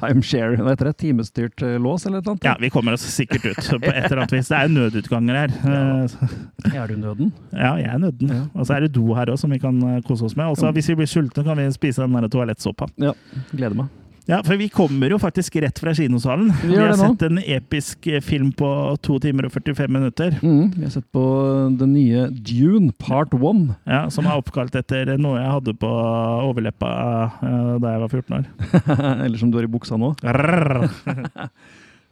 timeshare, hva heter det? Timestyrt lås eller noe? Ja, vi kommer oss sikkert ut på et eller annet vis. Det er nødutganger her. Ja. Er du nøden? Ja, jeg er nøden. Ja. Og så er det do her òg som vi kan kose oss med. Også hvis vi blir sultne, kan vi spise den toalettsåpa. Ja, gleder meg. Ja, for vi kommer jo faktisk rett fra kinosalen. Vi vi har sett en episk eh, film på to timer og 45 minutter. Mm, vi har sett på den nye Dune Part 1. Ja, Som er oppkalt etter noe jeg hadde på overleppa eh, da jeg var 14 år. eller som du har i buksa nå.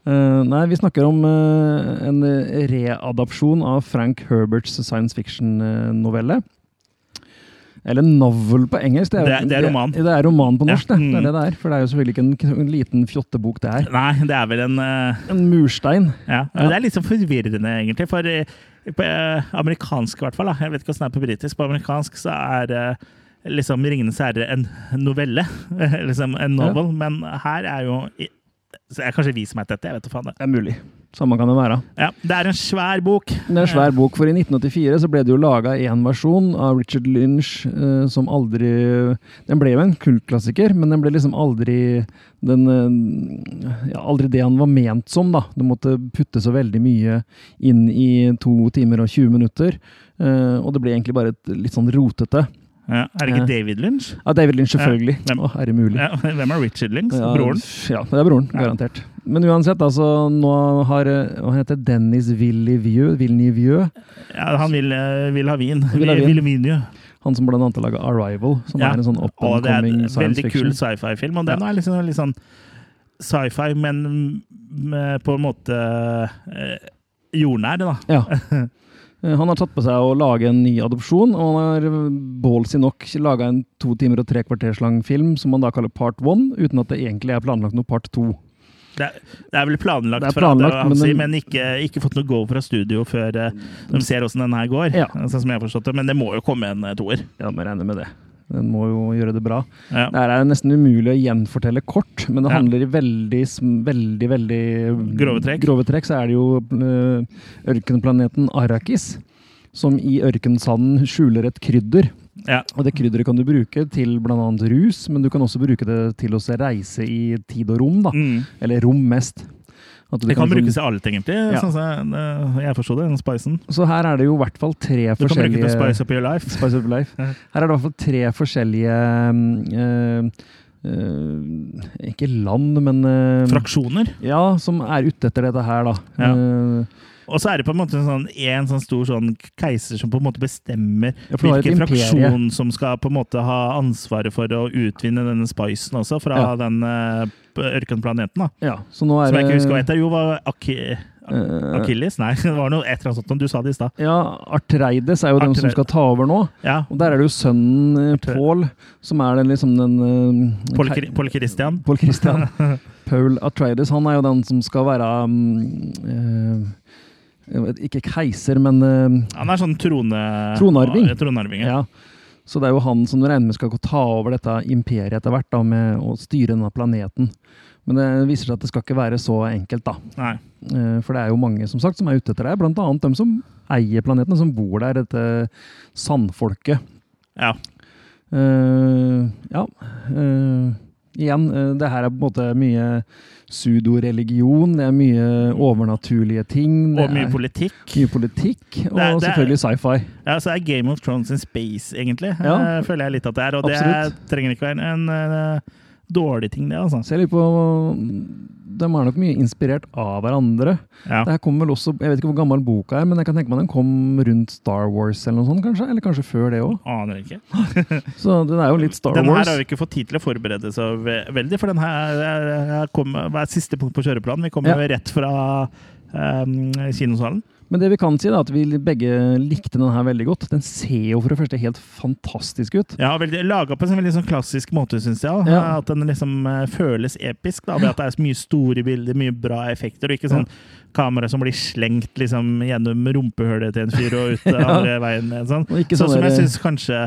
Eh, nei, vi snakker om en readapsjon av Frank Herberts science fiction-novelle. Eller novel på engelsk. Det er- det er roman. Det, er roman på Ja, norsk, det. det mm. er det det er. For det er jo selvfølgelig ikke en, en liten fjottebok, det er. Nei, det er vel en uh... En murstein. Ja. men Det er litt sånn forvirrende, egentlig. For uh, på amerikansk, i hvert fall. Da. Jeg vet ikke hvordan det er på britisk. På amerikansk så er uh, liksom 'Ringenes herre' en novelle. liksom en novel. Men her er jo så Det er kanskje vi som er dette, jeg vet faen. det. Det er mulig. Samme kan det være. Ja, det er en svær bok. Det er en svær bok, for i 1984 så ble det jo laga én versjon av Richard Lynch eh, som aldri Den ble jo en kultklassiker, men den ble liksom aldri den, eh, ja, Aldri det han var ment som, da. Du måtte putte så veldig mye inn i to timer og 20 minutter. eh, og det ble egentlig bare et litt sånn rotete. Ja, er det ikke. David Lynch? Ja, David Lynch, selvfølgelig. Ja, hvem- Å, er det mulig? Ja, hvem er Richard Lynch? Broren? Ja, det er broren, garantert. Men uansett, altså, nå har eh, Hva heter? Dennis Villeneuve, Villeneuve Ja, han vil, eh, vil ha vin. Vil ha vin. Vil vinje. Han som blant annet har laga Arrival, som er en sånn up and coming en science veldig fiction. kul sci-fi-film. Og den er liksom litt sånn sci-fi, men på en måte eh, jordnær, da. Ja. Eh, Han har tatt på seg å lage en ny adopsjon, og han har ballsy nok laga en to timer og tre kvarters lang film som han da kaller part one, uten at det egentlig er planlagt noe part to. Det er, det er vel planlagt, er for at men si, men ikke, ikke fått noe go fra studio før eh, de ser åssen den her går. Ja. Sånn som jeg har forstått det. Men det må jo komme en eh, toer. Ja, må regne med det. Den må jo gjøre det bra. Ja. Det er nesten umulig å gjenfortelle kort, men det handler i veldig, veldig veldig Grove trekk. grove trekk. Så er det jo øh, ørkenplaneten Arrakis, som i ørkensanden skjuler et krydder. Ja. Og det krydderet kan du bruke til bl.a. rus, men du kan også bruke det til å se reise i tid og rom. da. Mm. Eller rom mest. Det kan kan brukes i alt, egentlig. Ja. Sånn jeg, jeg forsto det. Den spicen. Så her er det jo i hvert fall tre Du kan bruke det forskjellige spice up your life. Spice your Life. Her er det i hvert fall tre forskjellige uh, øh, Ikke land, men uh, Fraksjoner. Ja, som er ute etter dette her, da. Ja. Uh, Og så er det på en måte en sånn, en sånn stor sånn keiser som på en måte bestemmer ja, du hvilken fraksjon som skal på en måte ha ansvaret for å utvinne denne spicen også, fra Ja. den uh, ørkenplaneten. da. Ja, Som jeg ikke husker hva heter. Jo, var Aki eh, Akilles? Nei, det var noe et eller annet sånt. Du sa det i stad. Ja, Artreides er jo den som skal ta over nå. Ja. Og der er det jo sønnen eh, Artre- Pål som er den liksom den eh, Pål kei- Christian. Paul Christian. Paul Atreides, han er jo den som skal være um, uh, Ikke keiser, men uh, Han er sånn trone... Tronarving. Tronarving ja. ja. Så det er jo han som regner med skal ta over dette imperiet etter hvert, da, med å styre denne planeten. Men det viser seg at det skal ikke være så enkelt, da. Nei. Eh, For det er jo mange som sagt som er ute etter det, blant annet dem som eier planeten, som bor der, dette sandfolket. Ja. Uh, ja. Uh, igjen, uh, det her er på en måte mye pseudo-religion, det er mye overnaturlige ting. Det Og mye politikk. mye politikk, og Det er- det er- selvfølgelig sci-fi. Ja, så er Game of Thrones in space, egentlig. Ja. Føler jeg litt at det er. Og det Absolutt. trenger ikke være en eh, dårlig ting, det, altså. Så jeg lurer på De er nok mye inspirert av hverandre. Ja. Det her kom vel også, Jeg vet ikke hvor gammel boka er, men jeg kan tenke meg den kom rundt Star Wars eller noe sånt, kanskje? Eller kanskje før det òg. Aner ikke. Så den er jo litt Star Den her har vi ikke fått tid til å forberede så ve- veldig, for den her kom, er siste punkt på kjøreplanen? Vi kommer Ja. rett fra um, kinosalen. Men det vi kan si, er at vi begge likte den her veldig godt. Den ser jo for det første helt fantastisk ut. Ja, Laga på en veldig sånn klassisk måte, syns jeg. Ja. At den liksom eh, føles episk. Da, ved at det er så mye store bilder, mye bra effekter, og ikke sånn kamera som blir slengt liksom, gjennom rumpehullet til en fyr og ut Ja. andre veien. Sånn. Og Sånn sånn som jeg syns kanskje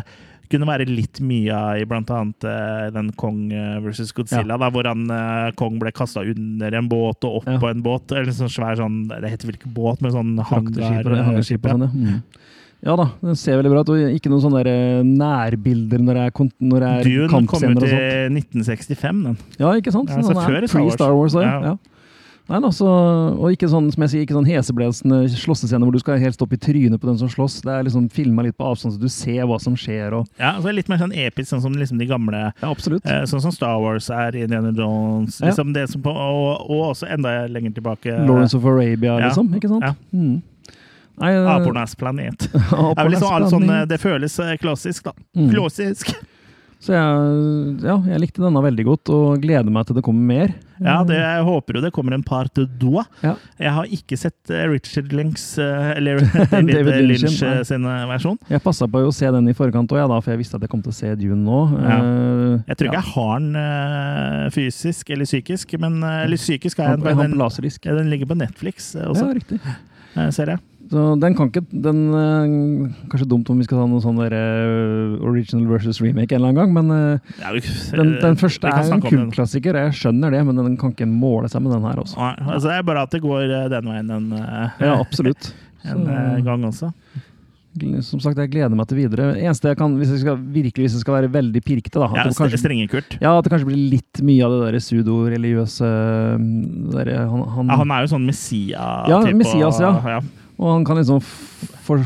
kunne være litt mye av i blant annet eh, den Kong eh, versus Godzilla, da, hvor han, eh, Kong ble kasta under en båt og opp Ja. på en båt. Eller sånn svær sånn Det heter vel ikke båt, men sånn hangarskip ja. sånn. Mm. Ja da, den ser veldig bra ut. Og ikke noen sånne nærbilder når det er, kampscener når det er Dune kom ut i 1965, den. Ja, ikke sant? Ja, altså, den er før Star Wars. pre-Star Wars ja. Ja. Nei, da, så, og ikke sånn som jeg sier, ikke sånn heseblesende slåssescene hvor du skal helt opp i trynet på den som slåss. Det er liksom filma litt på avstand, så du ser hva som skjer. Og, Ja, det Litt mer sånn episk, sånn som liksom de gamle ja, absolutt. eh, Sånn som Star Wars er Indiana Jones. Ja. Liksom det som på, og, og også enda lenger tilbake Lawrence of Arabia, ja. liksom. Ikke sant? Ja. Mm. Apornas planet. Apornas planet. Det er liksom alt sånn, eh, det føles eh, klassisk, da. Mm. Klassisk. Så jeg, ja, jeg likte denne veldig godt, og gleder meg til det kommer mer. Ja, det, jeg håper jo det kommer en part doa. Ja. Jeg har ikke sett eh, Richard Links eh, eller David, David Lynch, Lynch eh, sin versjon. Jeg passa på å se den i forkant òg, ja, for jeg visste at jeg kom til å se Dune nå. Jeg tror ikke jeg har den fysisk eller psykisk, men eller psykisk har jeg den. Den, den ligger på Netflix også. Ja, riktig. ser jeg. Så den kan ikke den, uh, Kanskje dumt om vi skal ta noe sånn der, eh, original versus remake en eller annen gang, men uh, Ja, vi- den, den første er en kultklassiker. Jeg skjønner det, men den kan ikke måle seg med den her også. Nei, altså det er bare at det går den veien en, Ja, absolutt. en Så, gang også. som sagt, jeg gleder meg til videre. Eneste jeg kan, hvis jeg skal, virkelig hvis jeg skal være veldig pirkete, da at Ja, det kanskje, ja, at det kanskje blir litt mye av det der pseudo-religiøse det der, han, han, Ja, han er jo sånn Messia-type. Ja, Messias, ja. ja. Og han kan liksom for,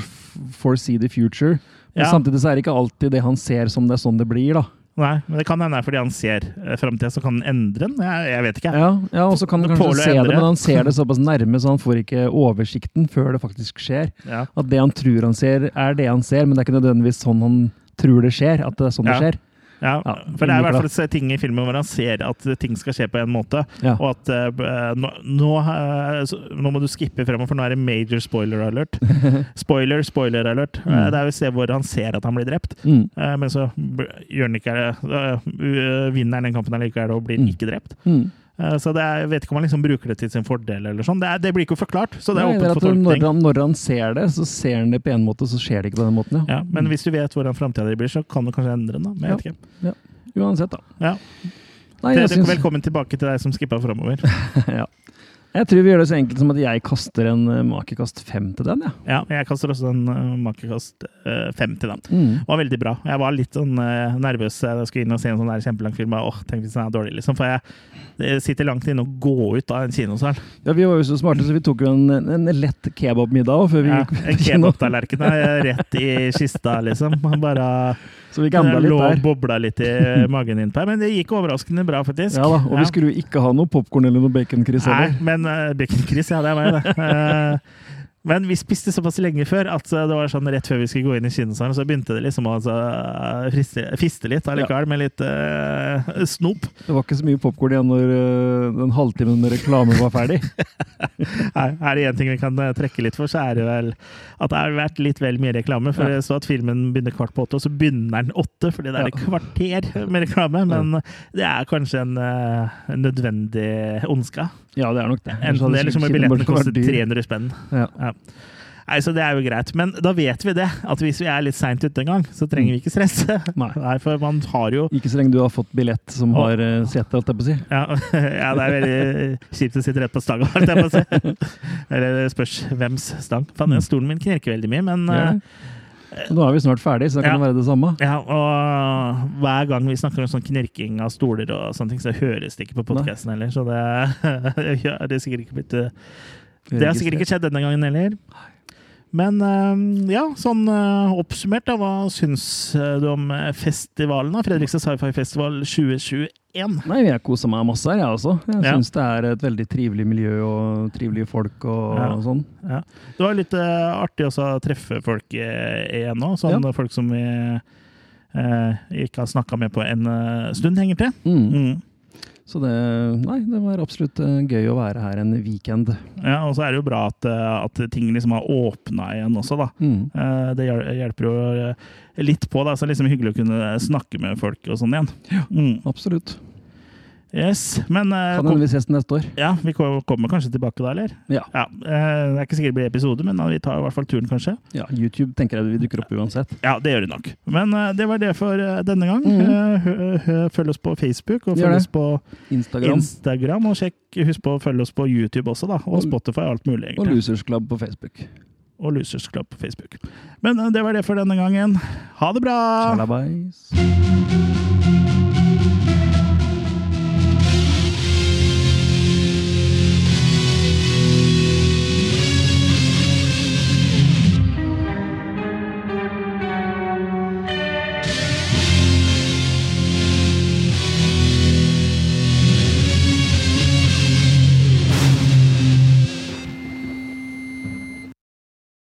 foresee the future. Men Ja. samtidig så er det ikke alltid det han ser som det er sånn det blir, da. Nei, men det kan hende fordi han ser uh, framtida, så kan han endre den. Jeg, jeg vet ikke. Ja, ja og så kan han kanskje se det, men han ser det såpass nærme, så han får ikke oversikten før det faktisk skjer. Ja. At det han tror han ser, er det han ser, men det er ikke nødvendigvis sånn han tror det skjer. At det er sånn Ja. det skjer. Ja, Ja, for det er i hvert fall ting i filmen hvor han ser at ting skal skje på en måte, Ja. og at uh, nå, nå, uh, nå må du skippe fremover, for nå er det major spoiler alert. Spoiler, spoiler alert. Mm. Uh, Det er jo et sted hvor han ser at han blir drept, Mm. men så gjør han ikke det. Vinner han den kampen allikevel og blir Mm. ikke drept. Mm. Eh, Så det er, jeg vet ikke om han liksom bruker det til sin fordel, eller sånn. Det, det blir ikke forklart, så det er Nei, åpent for tolkning. når, han, når han ser det, så ser han det på en måte, så skjer det ikke på den måten. Ja. Ja, men hvis du vet hvordan framtida di blir, så kan du kanskje endre den. da, men jeg vet ikke. Uansett, da. Ja. Nei, velkommen tilbake til deg som skippa framover. ja. Jeg tror vi gjør det så enkelt som at jeg kaster en uh, makekast fem til den. Ja. Ja, jeg kaster også en uh, makekast uh, fem til den. Mm. Det var veldig bra. Jeg var litt sånn nervøs da jeg skulle inn og se en sånn der kjempelang film. Åh, tenk hvis den er dårlig, liksom. For jeg sitter langt inne og går ut av en kinosal. Ja, Vi var jo så smarte, så vi tok jo en, en lett kebabmiddag òg før vi Ja, gikk på kino. kebabtallerken er rett i kista, liksom. Bare Så vi gambla litt lå og der. bobla litt i magen innpå. Men det gikk overraskende bra, faktisk. Ja da, Og vi skulle jo ikke ha noe popkorn eller noe baconkryss heller. men Bacon-Chris, ja, det er meg, det. Eh, men vi spiste såpass lenge før at eh, det var sånn rett før vi skulle gå inn i kinosalen, så begynte det liksom å altså, friste, fiste litt allikevel, med litt uh, snop. Det var ikke så mye popkorn igjen når uh, den halvtimen med reklame var ferdig. Nei, Er det én ting vi kan eh, trekke litt for, så er det vel at det har vært litt vel mye reklame. For Ja. jeg så at filmen begynner kvart på åtte, og så begynner den åtte, fordi det er et kvarter med reklame. Men det er kanskje en uh, nødvendig ondska. Ja, det er nok det. Enten det, må billetten kostet koste 300 spenn. Ja. Ja. Nei, så Det er jo greit. Men da vet vi det, at hvis vi er litt seint ute en gang, så trenger vi ikke stresse. Nei. Nei, For man har jo Ikke så lenge du har fått billett som har uh, sete, holdt jeg på å si. ja, ja, det er veldig kjipt å sitte rett på stanga, holdt jeg på å si. Eller det spørs hvems stang. Faen, stolen min knirker veldig mye, men Gjør eh. Nå er vi snart ferdig, så da kan Ja. det være det samme. ja, og hver gang vi snakker om sånn knirking av stoler og sånne ting, så høres det ikke på podkasten heller. Så det, ja, det er sikkert ikke blitt eh, Det har sikkert ikke skjedd denne gangen heller. Men eh, ja, sånn eh, oppsummert, da, hva syns eh, du om eh, festivalen? da? Fredrikstad Sci-Fi Festival 2021. Nei, jeg koser meg masse her, jeg også. Jeg Ja. syns det er et veldig trivelig miljø og trivelige folk og, Ja. sånn. Det var litt uh, artig også å treffe folk igjen nå. Sånn folk som vi uh, ikke har snakka med på en uh, stund, egentlig. Mm. Mm. Så det Nei, det var absolutt eh, gøy å være her en weekend. Ja, og så er det jo bra at, eh, at ting liksom har åpna igjen også, da. Mm. Eh, Det hjelper jo litt på, da. Så det er liksom hyggelig å kunne snakke med folk og sånn igjen. Mm. Absolutt. Yes, men uh, Kan hende vi ses neste år. ja, vi kommer kanskje tilbake da, eller? Ja. eh, Det er ikke sikkert det blir episode, men da, vi tar i hvert fall turen, kanskje. ja. YouTube tenker jeg vi dukker opp uansett. Ja, det gjør det nok. Men uh, det var det for eh, denne gang. Mm. Eh, følg oss på Facebook, og følg oss på Instagram Instagram. Og sjekk, husk på å følge oss på YouTube også, da. Og Spotify og alt mulig, egentlig. og. Losers Club på Facebook. Og Losers Club på Facebook. Men eh, det var det for denne gangen. Ha det bra! Shalabais.